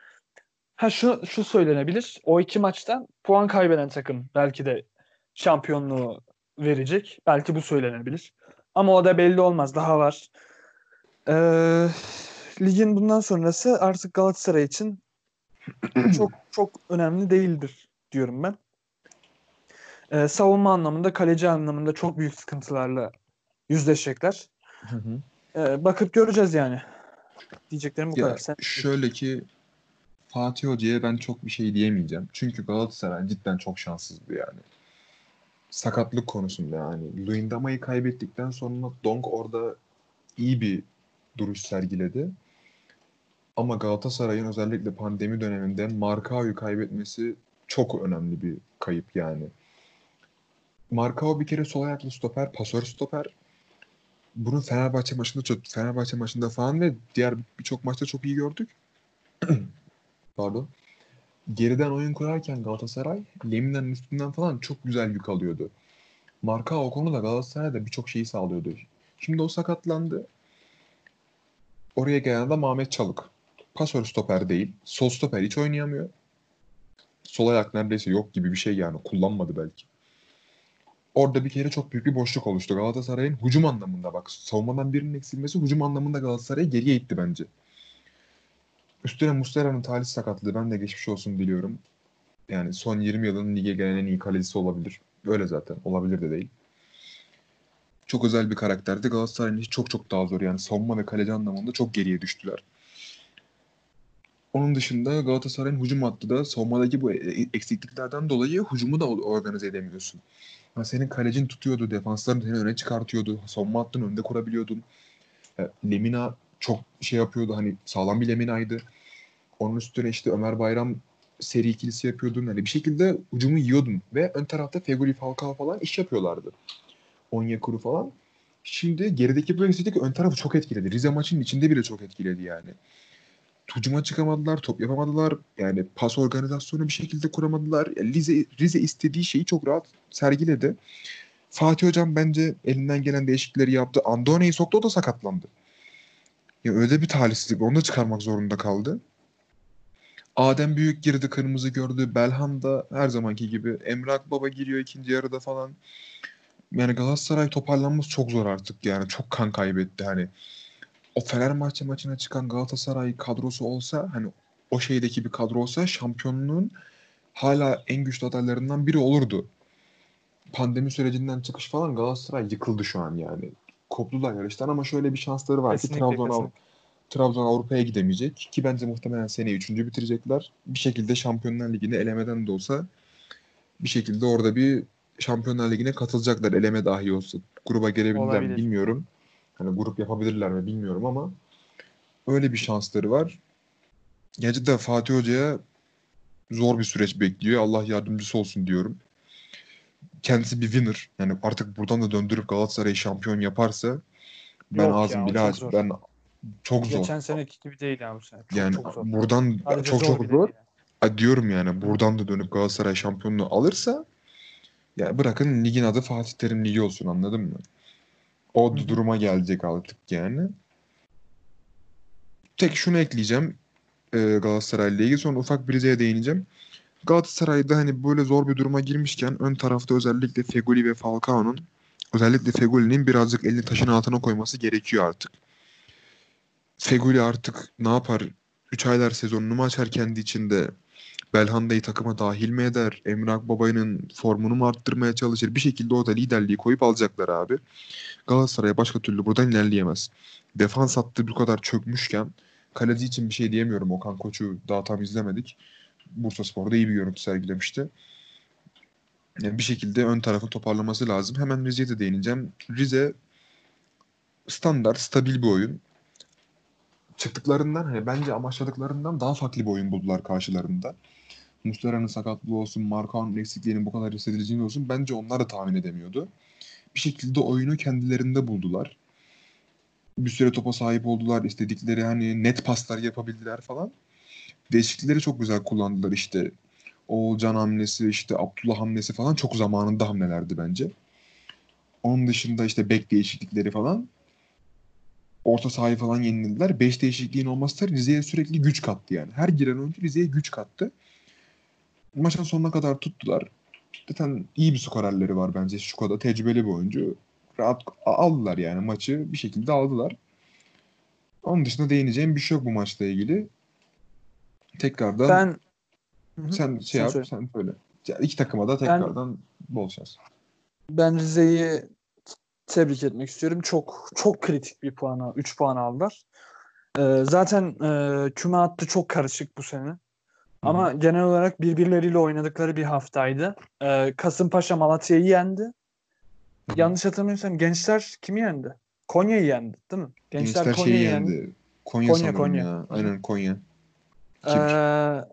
Ha şu şu söylenebilir. O iki maçtan puan kaybeden takım belki de şampiyonluğu verecek. Belki bu söylenebilir. Ama o da belli olmaz. Daha var. Ee, ligin bundan sonrası artık Galatasaray için çok çok önemli değildir diyorum ben. Ee, savunma anlamında, kaleci anlamında çok büyük sıkıntılarla yüzleşecekler. Hı hı. Ee, bakıp göreceğiz yani. Diyeceklerim bu Ya kadar. Sen şöyle ki Fatih Hoca'ya ben çok bir şey diyemeyeceğim. Çünkü Galatasaray cidden çok şanssızdı yani. Sakatlık konusunda yani. Luyendama'yı kaybettikten sonra Donk orada iyi bir duruş sergiledi. Ama Galatasaray'ın özellikle pandemi döneminde Markao'yu kaybetmesi çok önemli bir kayıp yani. Markao bir kere sol ayaklı stoper, pasör stoper. Bunu Fenerbahçe maçında çok Fenerbahçe maçında falan ve diğer birçok maçta çok iyi gördük. Pardon. Geriden oyun kurarken Galatasaray Lemina'nın üstünden falan çok güzel yük alıyordu. Marka o konuda Galatasaray'da birçok şeyi sağlıyordu. Şimdi o sakatlandı. Oraya gelen de Mehmet Çalık. Pasör stoper değil. Sol stoper hiç oynayamıyor. Sol ayak neredeyse yok gibi bir şey yani. Kullanmadı belki. Orada bir kere çok büyük bir boşluk oluştu. Galatasaray'ın hücum anlamında bak. Savunmadan birinin eksilmesi hücum anlamında Galatasaray'ı geriye itti bence. Üstüne Muslera'nın talih sakatlığı. Ben de geçmiş olsun diliyorum. Yani son 20 yılın lige gelen en iyi kalecisi olabilir. Öyle zaten. Olabilir de değil. Çok özel bir karakterdi. Galatasaray'ın işi çok çok daha zor. Yani savunma ve kaleci anlamında çok geriye düştüler. Onun dışında Galatasaray'ın hücum hattı da savunmadaki bu e- eksikliklerden dolayı hücumu da organize edemiyorsun. Ha, senin kalecin tutuyordu, defansların seni öne çıkartıyordu, savunma hattını önde kurabiliyordun. E, Lemina çok şey yapıyordu hani sağlam bir Lemina'ydı. Onun üstüne işte Ömer Bayram seri ikilisi yapıyordun. Yani bir şekilde hücumu yiyordun. Ve ön tarafta Feguli Falcao falan iş yapıyorlardı. Onyekuru falan. Şimdi gerideki bu eksiklik ön tarafı çok etkiledi. Rize maçının içinde bile çok etkiledi yani. Hücuma çıkamadılar, top yapamadılar. Yani pas organizasyonu bir şekilde kuramadılar. Rize, Rize istediği şeyi çok rahat sergiledi. Fatih Hocam bence elinden gelen değişiklikleri yaptı. Andone'yi soktu o da sakatlandı. Ya öyle bir talihsizlik. Onu da çıkarmak zorunda kaldı. Adem Büyük girdi kırmızı gördü. Belhan da her zamanki gibi. Emre Baba giriyor ikinci yarıda falan. Yani Galatasaray toparlanması çok zor artık yani. Çok kan kaybetti hani. O Fenerbahçe maçına çıkan Galatasaray kadrosu olsa hani o şeydeki bir kadro olsa şampiyonluğun hala en güçlü adaylarından biri olurdu. Pandemi sürecinden çıkış falan Galatasaray yıkıldı şu an yani. Koptular yarıştan ama şöyle bir şansları var Kesinlikle, ki Trabzon, kesinlikle. Trabzon Avrupa'ya gidemeyecek ki bence muhtemelen seneye üçüncü bitirecekler. Bir şekilde Şampiyonlar Ligi'ne elemeden de olsa bir şekilde orada bir Şampiyonlar Ligi'ne katılacaklar eleme dahi olsa. Gruba gelebilirler bilmiyorum. Hani grup yapabilirler mi bilmiyorum ama öyle bir şansları var. Gerçekten Fatih Hoca'ya zor bir süreç bekliyor. Allah yardımcısı olsun diyorum. Kendisi bir winner. Yani artık buradan da döndürüp Galatasaray'ı şampiyon yaparsa ben Yok ağzım bile çok aç. zor. Ben çok zor. Geçen seneki gibi değil ya bu sene. Çok, yani çok zor. buradan Sadece çok çok bile zor. A, diyorum yani buradan da dönüp Galatasaray şampiyonluğu alırsa ya bırakın ligin adı Fatih Terim Ligi olsun anladın mı? O Hı duruma gelecek artık yani. Tek şunu ekleyeceğim e, Galatasaray'la ilgili sonra ufak bir değineceğim. Galatasaray'da hani böyle zor bir duruma girmişken ön tarafta özellikle Fegoli ve Falcao'nun özellikle Fegoli'nin birazcık elini taşın altına koyması gerekiyor artık. Fegoli artık ne yapar? 3 aylar sezonunu mu açar kendi içinde? Belhanda'yı takıma dahil mi eder? Emre Akbabay'ın formunu mu arttırmaya çalışır? Bir şekilde o da liderliği koyup alacaklar abi. Galatasaray başka türlü buradan ilerleyemez. Defans hattı bu kadar çökmüşken kaleci için bir şey diyemiyorum. Okan Koç'u daha tam izlemedik. Bursaspor'da iyi bir görüntü sergilemişti. Yani bir şekilde ön tarafı toparlaması lazım. Hemen Rize'ye de değineceğim. Rize standart, stabil bir oyun. Çıktıklarından hani bence amaçladıklarından daha farklı bir oyun buldular karşılarında. Muslera'nın sakatlığı olsun, Markao'nun eksikliğinin bu kadar hissedileceğini olsun bence onlar da tahmin edemiyordu. Bir şekilde oyunu kendilerinde buldular. Bir süre topa sahip oldular. istedikleri hani net paslar yapabildiler falan. Değişiklikleri çok güzel kullandılar işte. Oğulcan hamlesi, işte Abdullah hamlesi falan çok zamanında hamlelerdi bence. Onun dışında işte bek değişiklikleri falan. Orta sahayı falan yenilediler. Beş değişikliğin olması da Rize'ye sürekli güç kattı yani. Her giren oyuncu Rize'ye güç kattı. Maçın sonuna kadar tuttular. Zaten iyi bir skorerleri var bence. Şu kadar tecrübeli bir oyuncu. Rahat aldılar yani maçı. Bir şekilde aldılar. Onun dışında değineceğim bir şey yok bu maçla ilgili. Tekrardan Ben sen şey Sen yap, söyle. sen söyle. Ya iki takıma da tekrardan bol şans. Ben Rize'yi tebrik etmek istiyorum. Çok çok kritik bir puana, 3 puan aldılar. Ee, zaten e, küme hattı çok karışık bu sene. Ama genel olarak birbirleriyle oynadıkları bir haftaydı. Ee, Kasımpaşa Malatya'yı yendi. Yanlış hatırlamıyorsam Gençler kimi yendi? Konya'yı yendi, değil mi? Gençler, Gençler Konya'yı yendi. yendi. Konya, Konya, Konya. ya. Aynen Konya. Ee,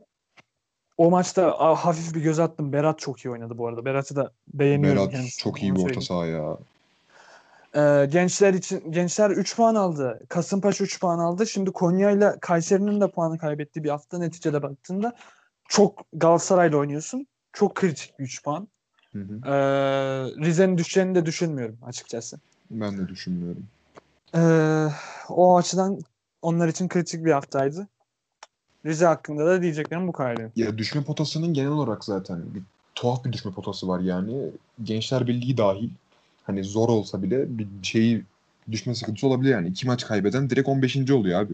o maçta hafif bir göz attım. Berat çok iyi oynadı bu arada. Berat'ı da beğeniyorum Berat kendisini, çok iyi bir orta saha ya. Ee, gençler için gençler 3 puan aldı. Kasımpaşa 3 puan aldı. Şimdi Konya ile Kayseri'nin de puanı kaybettiği bir hafta neticede baktığında çok Galatasaray'la oynuyorsun. Çok kritik bir 3 puan. Hı hı. Ee, Rize'nin düşeceğini de düşünmüyorum açıkçası. Ben de düşünmüyorum. Ee, o açıdan onlar için kritik bir haftaydı. Rize hakkında da diyeceklerim bu kadar. Ya düşme potasının genel olarak zaten bir tuhaf bir düşme potası var yani. Gençler Birliği dahil. Hani zor olsa bile bir şeyi düşme sıkıntısı olabilir yani. İki maç kaybeden direkt 15. oluyor abi.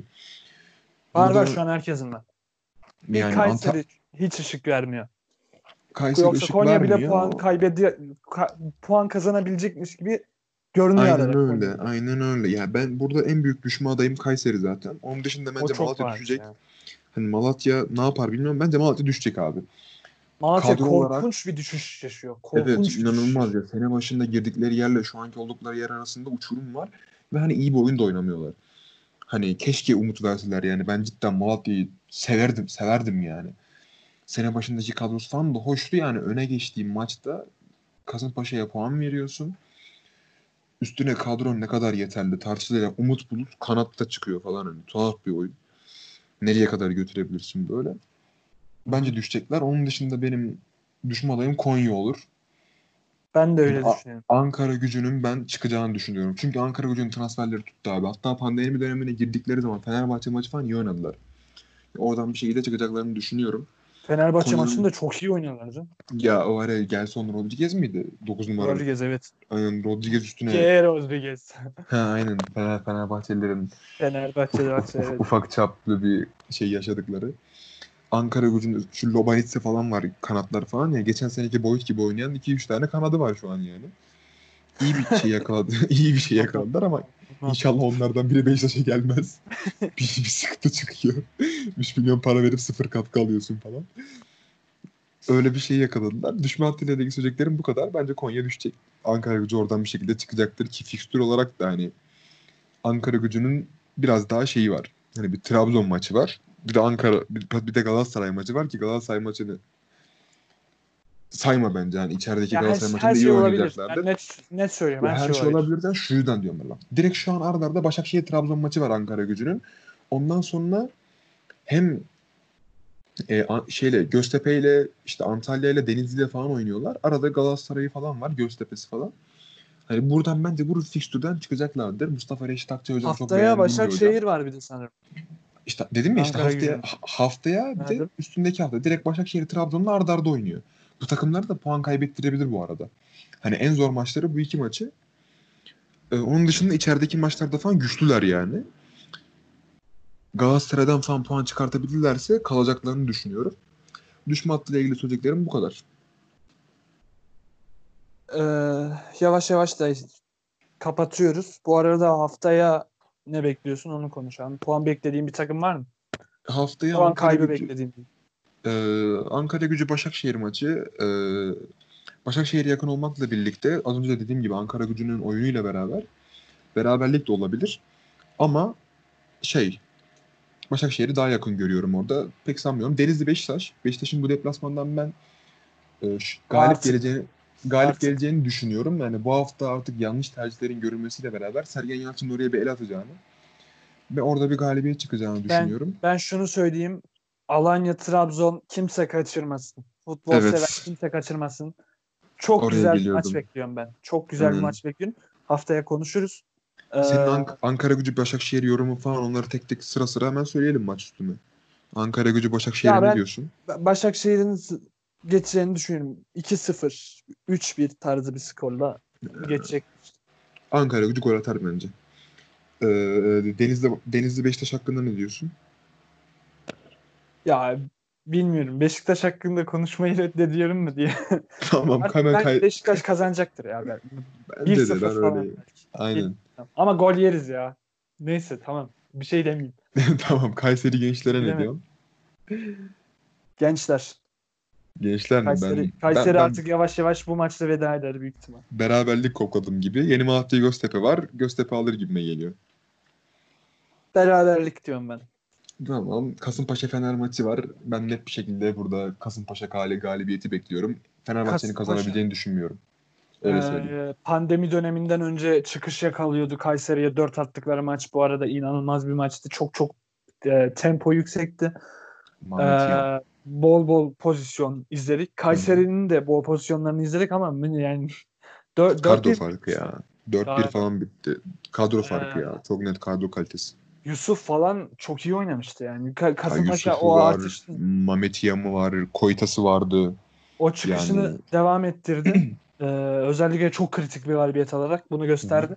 Var Burada var şu an herkesin var. Yani Kayseri Anta- hiç ışık vermiyor. Kayseri Yoksa ışık Konya bile vermiyor. puan kaybediyor, ka- puan kazanabilecekmiş gibi görünüyor Aynen arada öyle. Konya. Aynen öyle. Yani ben burada en büyük düşme adayım Kayseri zaten. Onun dışında bence Malatya düşecek. ya. Hani Malatya ne yapar bilmiyorum. Bence Malatya düşecek abi. Malatya Kadro korkunç olarak- bir düşüş yaşıyor. Korkunç Evet düşüş inanılmaz ya. Sene başında girdikleri yerle şu anki oldukları yer arasında uçurum var. Ve hani iyi bir oyun da oynamıyorlar. Hani keşke umut verseler yani. Ben cidden Malatya'yı severdim, severdim yani. Sene başındaki kadrosu falan da hoştu yani. Öne geçtiğim maçta Kasımpaşa'ya puan veriyorsun. Üstüne kadron ne kadar yeterli tartışılır. Yani Umut Bulut kanatta çıkıyor falan hani. Tuhaf bir oyun. Nereye kadar götürebilirsin böyle. Bence düşecekler. Onun dışında benim düşme adayım Konya olur. Ben de öyle A- düşünüyorum. Ankara gücünün ben çıkacağını düşünüyorum. Çünkü Ankara gücünün transferleri tuttu abi. Hatta pandemi dönemine girdikleri zaman Fenerbahçe maçı falan iyi oynadılar. Oradan bir şekilde çıkacaklarını düşünüyorum. Fenerbahçe Konya'nın- maçında çok iyi oynadılar canım. Ya o ara Gelson Rodriguez miydi? 9 numara. Rodriguez evet. Aynen Rodriguez üstüne. G. Rodriguez. Ha aynen Fener, Fenerbahçelilerin Fenerbahçe'de bak ufak, evet. ufak çaplı bir şey yaşadıkları. Ankara gücünün şu Lobanitse falan var kanatlar falan ya. Geçen seneki Boyd gibi oynayan 2-3 tane kanadı var şu an yani. İyi bir şey yakaladı. iyi bir şey yakaladılar ama inşallah onlardan biri Beşiktaş'a gelmez. bir, bir sıkıntı çıkıyor. 3 milyon para verip sıfır katkı alıyorsun falan. Öyle bir şey yakaladılar. Düşme hattıyla ilgili söyleyeceklerim bu kadar. Bence Konya düşecek. Ankara gücü oradan bir şekilde çıkacaktır ki fikstür olarak da hani Ankara gücünün biraz daha şeyi var. Hani bir Trabzon maçı var. Bir de Ankara bir, bir de Galatasaray maçı var ki Galatasaray maçını sayma bence. Hani içerideki Ya Galatasaray her maçında iyi şey olabilir. oynayacaklardı. Ben net, net söylüyorum. Her, her şey, olabilir. olabilirden şu yüzden diyorum ben. bak. Direkt şu an arda arda Başakşehir Trabzon maçı var Ankara gücünün. Ondan sonra hem e, şeyle Göztepe ile işte Antalya ile Denizli ile falan oynuyorlar. Arada Galatasaray'ı falan var. Göztepe'si falan. Hani buradan bence bu fikstürden çıkacaklardır. Mustafa Reşit Akçay hocam çok Haftaya bir hocam. Başakşehir var bir de sanırım. İşte dedim ya işte Ankara haftaya, gücü. ha- haftaya bir de üstündeki hafta direkt Başakşehir Trabzon'la arda arda oynuyor. Bu takımlar da puan kaybettirebilir bu arada. Hani en zor maçları bu iki maçı. Ee, onun dışında içerideki maçlarda falan güçlüler yani. Galatasaray'dan falan puan çıkartabilirlerse kalacaklarını düşünüyorum. Düşme hattıyla ilgili söyleyeceklerim bu kadar. Ee, yavaş yavaş da kapatıyoruz. Bu arada haftaya ne bekliyorsun onu konuşalım. Puan beklediğin bir takım var mı? Haftaya Puan Ankara kaybı gücü- beklediğin. Ee, Ankara gücü Başakşehir maçı. Ee, Başakşehir'e yakın olmakla birlikte az önce de dediğim gibi Ankara gücünün oyunuyla beraber beraberlik de olabilir. Ama şey Başakşehir'i daha yakın görüyorum orada. Pek sanmıyorum. Denizli Beşiktaş. Beşiktaş'ın bu deplasmandan ben e, galip Artık. geleceğini galip Artık. geleceğini düşünüyorum. Yani bu hafta artık yanlış tercihlerin görülmesiyle beraber Sergen Yalçın'ın oraya bir el atacağını ve orada bir galibiyet çıkacağını Ben- düşünüyorum. Ben şunu söyleyeyim. Alanya, Trabzon kimse kaçırmasın. Futbol Evet. sever kimse kaçırmasın. Çok Oraya güzel bir geliyordum. maç bekliyorum ben. Çok güzel bir Aynen. maç bekliyorum. Haftaya konuşuruz. Ee, Senin Ank- Ankara gücü Başakşehir yorumu falan onları tek tek sıra sıra hemen söyleyelim maç üstüne. Ankara gücü Başakşehir'e ne diyorsun? Başakşehir'in geçeceğini düşünüyorum. 2-0, 3-1 tarzı bir skorla geçecek. Ankara gücü gol atar bence. Ee, Denizli, Denizli Beşiktaş hakkında ne diyorsun? Ya bilmiyorum. Beşiktaş hakkında konuşmayı reddediyorum mu diye. tamam hemen kay- Beşiktaş kazanacaktır ya. Ben. Bence de 1-0 ben falan. belki. Aynen. Ama gol yeriz ya. Neyse tamam. Bir şey demeyeyim. tamam Kayseri gençlere ne diyorsun? Gençler. Gençler mi? Kayseri, ben, Kayseri ben, ben artık yavaş yavaş bu maçta veda eder büyük ihtimal. beraberlik kokladım gibi. Yeni Malatya Göztepe var. Göztepe alır gibime geliyor. Beraberlik diyorum ben. Tamam. Kasımpaşa Fener maçı var. Ben net bir şekilde burada Kasımpaşa gali galibiyeti bekliyorum. Fenerbahçe'nin kazanabileceğini düşünmüyorum. Öyle Ee, söyleyeyim. pandemi döneminden önce çıkış yakalıyordu. Kayseri'ye 4 attıkları maç bu arada inanılmaz bir maçtı. Çok çok e, tempo yüksekti. Yan. Ee, bol bol pozisyon izledik. Kayseri'nin de bol pozisyonlarını izledik ama yani 4 Kadro farkı ya. 4-1 Galiba. falan bitti. Kadro farkı Ee, ya. Çok net kadro kalitesi. Yusuf falan çok iyi oynamıştı yani. Ka- Kasımpaşa Yusuf'u o var, artışını, Mehmet Yam'ı var, Koytası vardı. o çıkışını Yani- devam ettirdi. Ee, özellikle çok kritik bir galibiyet alarak bunu gösterdi.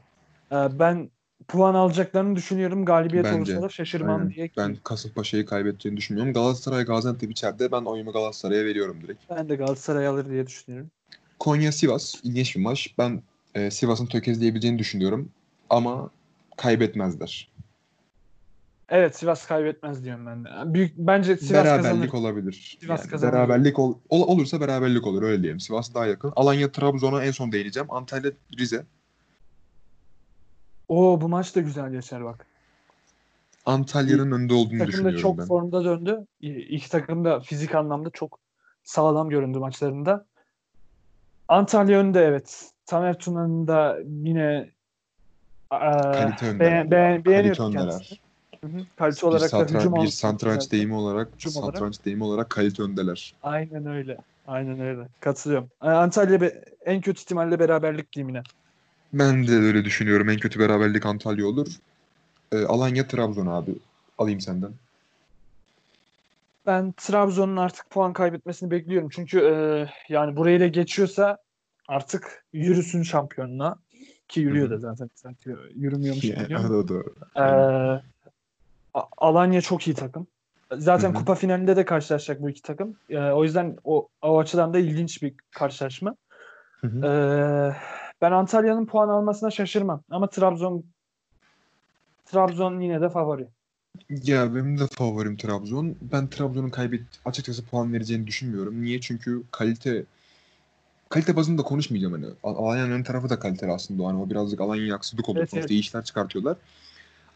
Ee, ben puan alacaklarını düşünüyorum. Galibiyet Bence. olursa da şaşırmam Aynen. diye. Ben Kasımpaşa'yı kaybedeceğini düşünmüyorum. Galatasaray Gaziantep içeride. Ben oyumu Galatasaray'a veriyorum direkt. Ben de Galatasaray alır diye düşünüyorum. Konya Sivas ilginç bir maç. Ben e, Sivas'ın tökezleyebileceğini düşünüyorum. Ama kaybetmezler. Evet Sivas kaybetmez diyorum ben de. Büyük bence Sivas beraberlik kazanır. olabilir. Sivas Yani kazanır. beraberlik ol, ol- olursa beraberlik olur öyle diyelim. Sivas daha yakın. Alanya Trabzon'a en son değineceğim. Antalya Rize. Oo bu maç da güzel geçer bak. Antalya'nın önde olduğunu takım da düşünüyorum çok ben. formda döndü. İki takım da fizik anlamda çok sağlam göründü maçlarında. Antalya önde evet. Tamer Tuna'nın da yine Kalite öndeler. beğen, beğen, beğeniyorum Kalite kendisini. Bir, olarak da satran- hücum bir olarak- satranç deyimi olarak, Hücum olarak. satranç deyimi olarak kalite öndeler. Aynen öyle. Aynen öyle. Katılıyorum. Antalya be- en kötü ihtimalle beraberlik diyeyim yine. Ben de öyle düşünüyorum. En kötü beraberlik Antalya olur. Ee, Alanya Trabzon abi. Alayım senden. Ben Trabzon'un artık puan kaybetmesini bekliyorum. Çünkü e, yani burayı da geçiyorsa artık yürüsün şampiyonluğa. Ki yürüyor da zaten. Sanki yürümüyormuş Yani, doğru. Ee, A- Alanya çok iyi takım. Zaten Hı hı. kupa finalinde de karşılaşacak bu iki takım. Ee, o yüzden o, o açıdan da ilginç bir karşılaşma. Hı hı. Ee, ben Antalya'nın puan almasına şaşırmam. Ama Trabzon Trabzon yine de favori. Ya benim de favorim Trabzon. Ben Trabzon'un kaybet açıkçası puan vereceğini düşünmüyorum. Niye? Çünkü kalite kalite bazında konuşmayacağım hani. Al- Alanya'nın tarafı da kaliteli aslında. Hani o birazcık Alanya'ya haksızlık olur. Evet, Sonuçta evet. iyi işler çıkartıyorlar.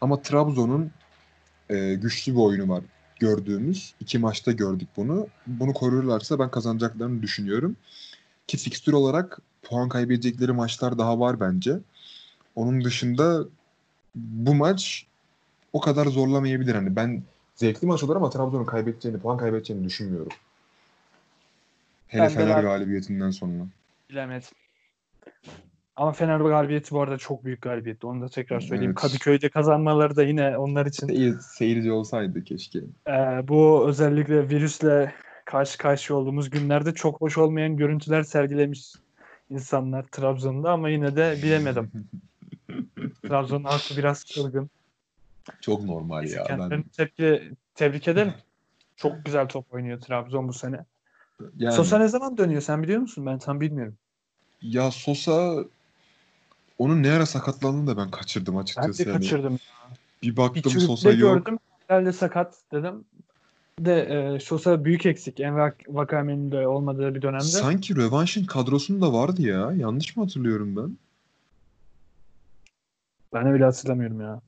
Ama Trabzon'un e, güçlü bir oyunu var gördüğümüz. iki maçta gördük bunu. Bunu korurlarsa ben kazanacaklarını düşünüyorum. Ki fikstür olarak puan kaybedecekleri maçlar daha var bence. Onun dışında bu maç o kadar zorlamayabilir. Hani ben zevkli maç olur ama Trabzon'un kaybedeceğini, puan kaybedeceğini düşünmüyorum. Hele Ben Fener ben- galibiyetinden sonra. Bilemedim. Ama Fener galibiyeti bu arada çok büyük galibiyetti. Onu da tekrar söyleyeyim. Evet. Kadıköy'de kazanmaları da yine onlar için Seyir, seyirci olsaydı keşke. Ee, bu özellikle virüsle karşı karşıya olduğumuz günlerde çok hoş olmayan görüntüler sergilemiş insanlar Trabzon'da ama yine de bilemedim. Trabzon halkı biraz çılgın. Çok normal ya. Ben, tepki, tebrik ederim. Çok güzel top oynuyor Trabzon bu sene. yani, Sosa ne zaman dönüyor sen biliyor musun? Ben tam bilmiyorum. ya Sosa onun ne ara sakatlandığını da ben kaçırdım Ben açıkçası. de Yani kaçırdım. bir Bir baktım Sosa yok. gördüm. Herhalde sakat dedim. De e, Sosa büyük eksik. Enver Vakame'nin de olmadığı bir dönemde. Sanki rövanşın kadrosunda vardı ya. Yanlış mı hatırlıyorum ben? Ben öyle hatırlamıyorum ya.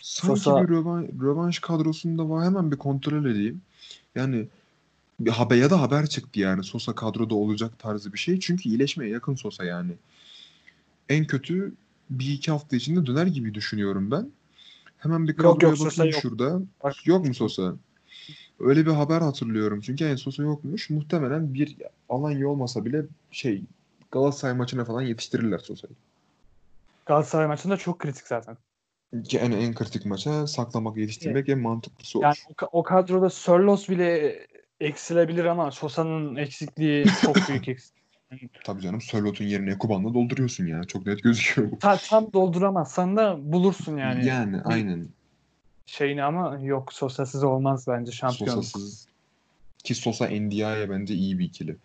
Sanki Sosa- bir rövan, rövanş kadrosunda var. Hemen bir kontrol edeyim. Yani bir haber ya da haber çıktı yani Sosa kadroda olacak tarzı bir şey. Çünkü iyileşmeye yakın Sosa yani. En kötü bir iki hafta içinde döner gibi düşünüyorum ben. Hemen bir Yok, kadroya yok, Sosa bakayım yok. şurada. Bak- Yok mu Sosa? Öyle bir haber hatırlıyorum. Çünkü en Sosa yokmuş. Muhtemelen bir Alanya olmasa bile şey Galatasaray maçına falan yetiştirirler Sosa'yı. Galatasaray maçında çok kritik zaten. Ki en, kritik maça saklamak, yetiştirmek en mantıklısı olur. Yani o, o kadroda Sörlos bile eksilebilir ama Sosa'nın eksikliği çok büyük eksik. Tabii canım Sörlot'un yerine Ekuban'la dolduruyorsun ya. Çok net gözüküyor bu. Ta, tam dolduramazsan da bulursun yani, Yani, aynen. şeyini ama yok Sosa'sız olmaz bence şampiyonluk. Sosa'sız. Ki Sosa Ndiaye bence iyi bir ikili.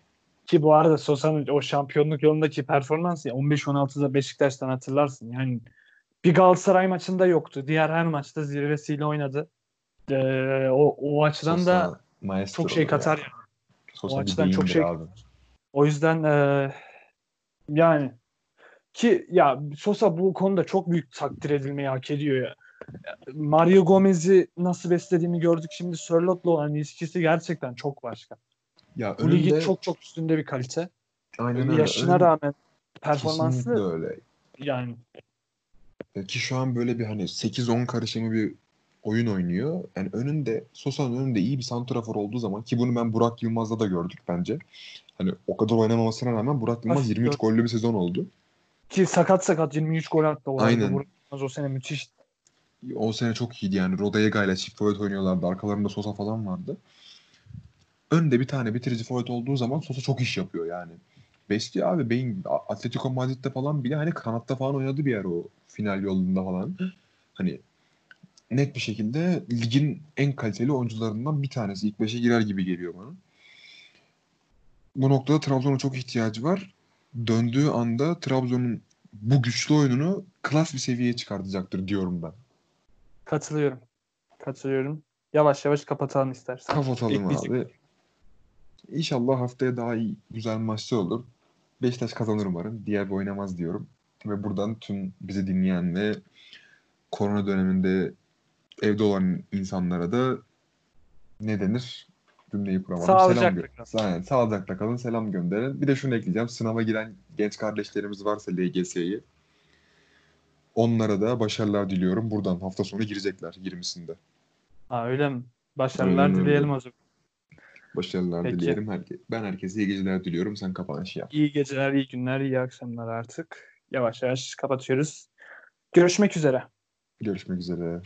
Ki bu arada Sosa'nın o şampiyonluk yolundaki performansı ya 15-16'da Beşiktaş'tan hatırlarsın. Yani bir Galatasaray maçında yoktu. Diğer her maçta zirvesiyle oynadı. Ee, o, o açıdan da Sosa maestro çok şey katar ya. Sosa O açıdan çok şey abi. O yüzden eee, yani ki ya Sosa bu konuda çok büyük takdir edilmeyi hak ediyor ya. Mario Gomez'i nasıl beslediğini gördük. Şimdi Sörlot'la olan ilişkisi gerçekten çok başka. Ya Bu önünde çok çok üstünde bir kalite. aynen öyle. Yaşına Önünde- rağmen performansı öyle. yani E, Ki şu an böyle bir hani 8-10 karışımı bir oyun oynuyor. Yani önünde Sosa'nın önünde iyi bir santrafor olduğu zaman ki bunu ben Burak Yılmaz'da da gördük bence. Hani o kadar oynamamasına rağmen Burak Yılmaz Basit 23 gör- gollü bir sezon oldu. ki sakat sakat 23 gol attı o. Aynen. Burak Yılmaz o sene müthiş. O sene çok iyiydi yani. Rodallega ile çift forvet oynuyorlardı. Arkalarında Sosa falan vardı. Önde bir tane bitirici forvet olduğu zaman Sosa çok iş yapıyor yani. Besliyor abi. Beyin Atletico Madrid'de falan bile hani kanatta falan oynadı bir yer o final yolunda falan. Hani net bir şekilde ligin en kaliteli oyuncularından bir tanesi. İlk beşe girer gibi geliyor bana. Bu noktada Trabzon'a çok ihtiyacı var. Döndüğü anda Trabzon'un bu güçlü oyununu klas bir seviyeye çıkartacaktır diyorum ben. Katılıyorum. Katılıyorum. Yavaş yavaş kapatalım istersen. Kapatalım Ekleyecek. abi. İnşallah haftaya daha iyi güzel maçlar olur. Beşiktaş kazanır umarım. Diğer bir oynamaz diyorum. Ve buradan tüm bizi dinleyen ve korona döneminde evde olan insanlara da ne denir? Cümleyi kuramadım. Sağlıcakla Selam kalın. Aynen, sağlıcakla kalın, selam gönderin. Bir de şunu ekleyeceğim. Sınava giren genç kardeşlerimiz varsa LGS'yi onlara da başarılar diliyorum. Buradan hafta sonu girecekler 20'sinde. Ha, öyle mi? Başarılar öyle. dileyelim zaman. Başarılar Peki. dileyelim. Herke ben herkese iyi geceler diliyorum. Sen kapanışı yap. İyi geceler, iyi günler, iyi akşamlar artık. Yavaş yavaş kapatıyoruz. Görüşmek üzere. Görüşmek üzere.